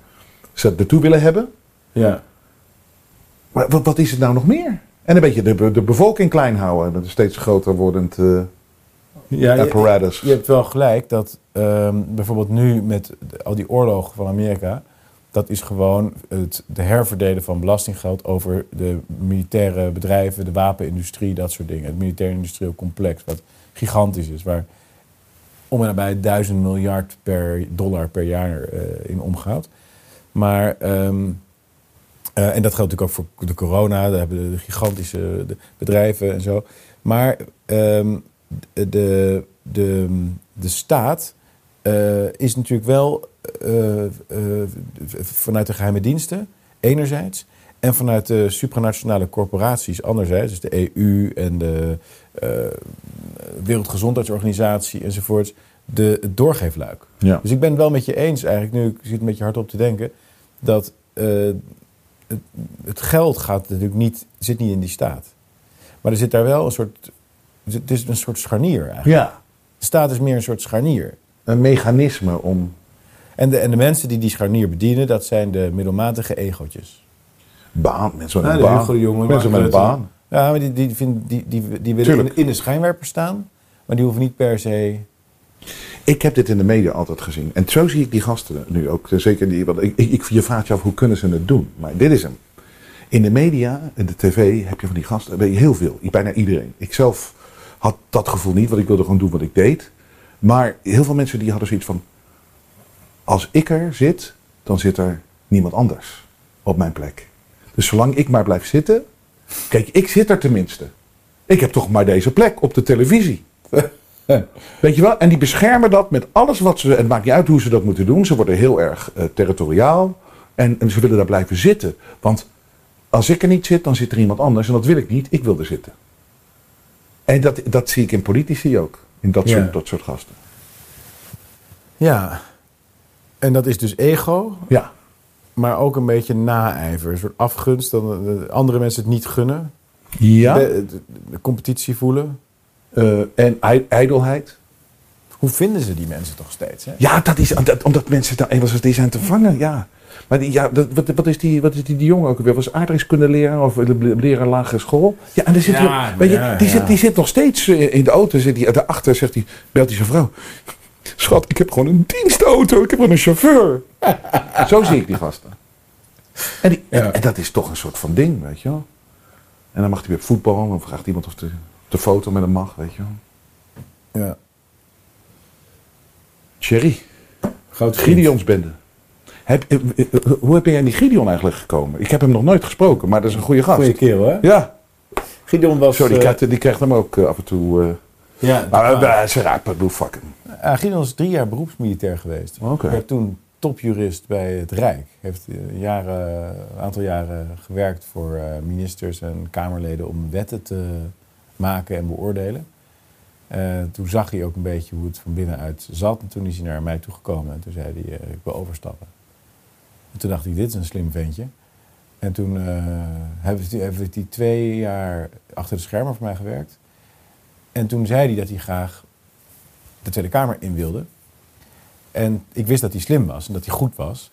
ze het naartoe willen hebben. Ja. Maar wat, wat is het nou nog meer? En een beetje de, de bevolking klein houden. Dat is steeds groter wordend eh, Ja, je, apparatus. je hebt wel gelijk dat ehm, bijvoorbeeld nu met al die oorlogen van Amerika, dat is gewoon het de herverdelen van belastinggeld over de militaire bedrijven, de wapenindustrie, dat soort dingen. Het militair industrieel complex, wat gigantisch is, waar om en nabij duizend miljard per dollar per jaar eh, in omgaat. Maar, ehm, eh, en dat geldt natuurlijk ook voor de corona, daar hebben de gigantische de bedrijven en zo. Maar ehm, de, de, de staat eh, is natuurlijk wel eh, eh, vanuit de geheime diensten, enerzijds, en vanuit de supranationale corporaties, anderzijds, dus de EU en de eh, Wereldgezondheidsorganisatie enzovoorts, de, het doorgeefluik. Ja. Dus ik ben het wel met je eens eigenlijk, nu ik zit een beetje hard op te denken, dat eh, het, het geld gaat natuurlijk niet, zit niet in die staat. Maar er zit daar wel een soort, het is een soort scharnier eigenlijk. Ja, De staat is meer een soort scharnier. Een mechanisme om En de, en de mensen die die scharnier bedienen, dat zijn de middelmatige egootjes. baan, mensen met een baan. Hugo de Jonge, mensen met een baan. Ja, maar die, die, vinden- die, die, die willen in, de schijnwerper staan, maar die hoeven niet per se... Ik heb dit in de media altijd gezien. En zo zie ik die gasten nu ook. Zeker die, want ik, ik, ik- je vraagt je af hoe kunnen ze het doen. Maar dit is hem. In de media, in de tv, heb je van die gasten, weet je heel veel. Bijna iedereen. Ik zelf had dat gevoel niet, want ik wilde gewoon doen wat ik deed. Maar heel veel mensen die hadden zoiets van... Als ik er zit, dan zit er niemand anders op mijn plek. Dus zolang ik maar blijf zitten... Kijk, ik zit er tenminste. Ik heb toch maar deze plek op de televisie. Weet je wel? En die beschermen dat met alles wat ze. Het maakt niet uit hoe ze dat moeten doen. Ze worden heel erg eh, territoriaal. En, en ze willen daar blijven zitten. Want als ik er niet zit, dan zit er iemand anders. En dat wil ik niet. Ik wil er zitten. En dat, dat zie ik in politici ook. In dat, soort, dat soort gasten. Ja. En dat is dus ego, Ja. maar ook een beetje naijver. Een soort afgunst, dat de andere mensen het niet gunnen. Ja. De, de- de competitie voelen. Eh, en ij- ijdelheid. Hoe vinden ze die mensen toch steeds? Hè? Ja, dat is, omdat, omdat mensen daar eenmaal die zijn te vangen. Ja. Maar die, ja, dat, wat, wat is die, wat is die, die jongen ook weer? Was aardrijkskunde leraar of leraar lagere school? Ja, en zit Ja, hij, weet je, ja, die. Zit, die zit nog steeds eh, in de auto. Zit hij daarachter, zegt hij, belt hij zijn vrouw. Schat, ik heb gewoon een dienstauto. Ik heb gewoon een chauffeur. Zo zie ik die gasten. En, die, en, Ja. en dat is toch een soort van ding, weet je wel. En dan mag hij weer voetballen. Dan vraagt iemand of de, de foto met hem mag, weet je wel. Ja. Thierry. Groot Gideonsbende. Heb, eh, eh, eh, hoe heb jij aan die Gideon eigenlijk gekomen? Ik heb hem nog nooit gesproken, maar dat is een goede gast. Goeie kerel, hè? Ja, Gideon was... zo, die, krijgt, die krijgt hem ook af en toe. eh ja, maar uh, ze rapen, doe fuck hem. Ja, Gideon is drie jaar beroepsmilitair geweest. Oké. Werd toen topjurist bij het Rijk. Heeft jaren, een aantal jaren gewerkt voor eh, ministers en Kamerleden om wetten te maken en beoordelen. Eh, toen zag hij ook een beetje hoe het van binnenuit zat. En toen is hij naar mij toegekomen en toen zei hij, eh, ik wil overstappen. En toen dacht ik, dit is een slim ventje. En toen eh, heeft hij- heeft hij twee jaar achter de schermen voor mij gewerkt. En toen zei hij dat hij graag de Tweede Kamer in wilde. En ik wist dat hij slim was en dat hij goed was.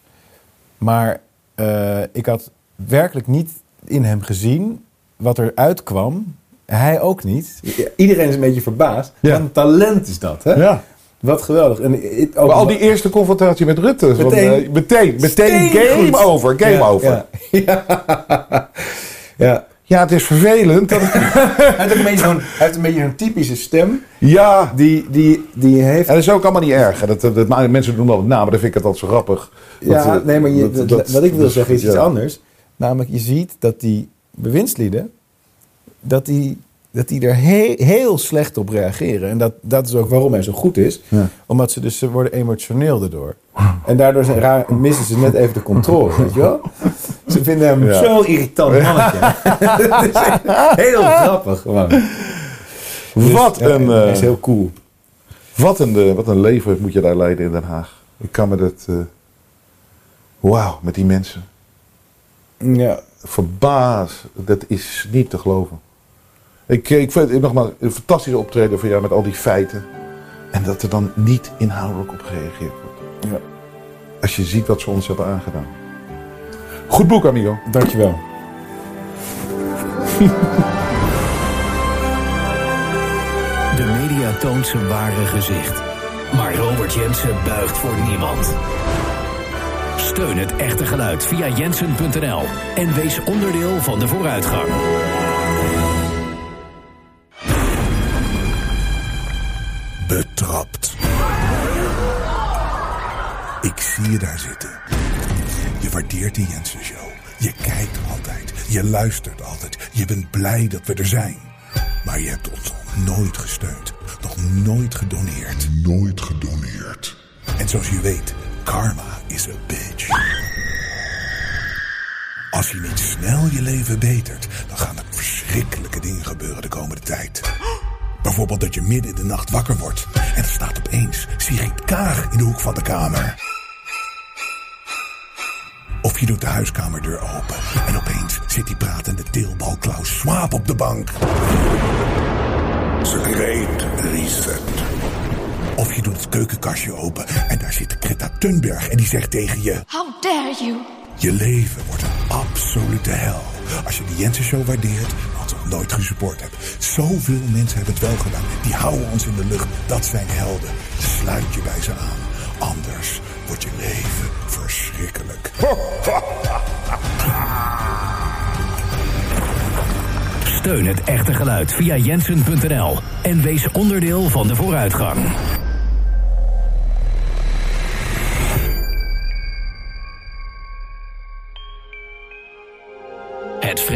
Maar eh, ik had werkelijk niet in hem gezien wat er uitkwam. Hij ook niet. Iedereen is een beetje verbaasd. Ja. Wat een talent is dat, hè? Ja. Wat geweldig. En ik- ook Maar al die eerste confrontatie met Rutte. van, Meteen- eh, meteen, meteen Steengoed. game over, game Ja, over. Ja. Ja. ja. het is vervelend. dat- Hij, heeft een beetje zo'n, hij heeft een beetje zo'n typische stem. ja, Die, die, die heeft... en dat is ook allemaal niet erg. Dat, dat, dat- maar mensen doen altijd na, maar dan vind ik het altijd zo grappig. Ja, Dat, eh, nee, maar je, dat- dat- dat- wat ik wil dat- zeggen is iets ja. anders. Namelijk, je ziet dat die bewindslieden... dat die, dat die er he- heel slecht op reageren. En dat, dat is ook waarom hij zo goed is. Ja. Omdat ze dus ze worden emotioneel daardoor. En daardoor zijn raar, missen ze net even de controle, weet je wel? Ze vinden hem Ja. zo'n irritant mannetje. Heel grappig gewoon. Dus, Wat een, eh, is heel cool. wat, een, eh, wat een leven moet je daar leiden in Den Haag. Ik kan me dat... eh, Wauw, met die mensen. Ja. Verbaas. Dat is niet te geloven. Ik, ik vind het nogmaals een fantastische optreden van jou met al die feiten. En dat er dan niet inhoudelijk op gereageerd wordt. Ja. Als je ziet wat ze ons hebben aangedaan. Goed boek, amigo. Dankjewel. De media toont zijn ware gezicht. Maar Robert Jensen buigt voor niemand. Steun het echte geluid via jensen.nl en wees onderdeel van de vooruitgang. Betrapt. Ik zie je daar zitten. Je waardeert de Jensen Show. Je kijkt altijd. Je luistert altijd. Je bent blij dat we er zijn. Maar je hebt ons nog nooit gesteund. Nog nooit gedoneerd. Nooit gedoneerd. En zoals je weet, karma is a bitch. Als je niet snel je leven betert, dan gaan er verschrikkelijke dingen gebeuren de komende tijd. Bijvoorbeeld dat je midden in de nacht wakker wordt en er staat opeens Sigrid Kaag in de hoek van de kamer. Of je doet de huiskamerdeur open en opeens zit die pratende teelbal Klaus Schwab op de bank. Great reset. Of je doet het keukenkastje open en daar zit Greta Thunberg en die zegt tegen je... How dare you? Je leven wordt een absolute hel. Als je de Jensen Show waardeert, wat nog nooit gesupport hebt. Zoveel mensen hebben het wel gedaan. Die houden ons in de lucht. Dat zijn helden. Sluit je bij ze aan. Anders wordt je leven verschrikkelijk. Steun het echte geluid via jensen.nl en wees onderdeel van de vooruitgang.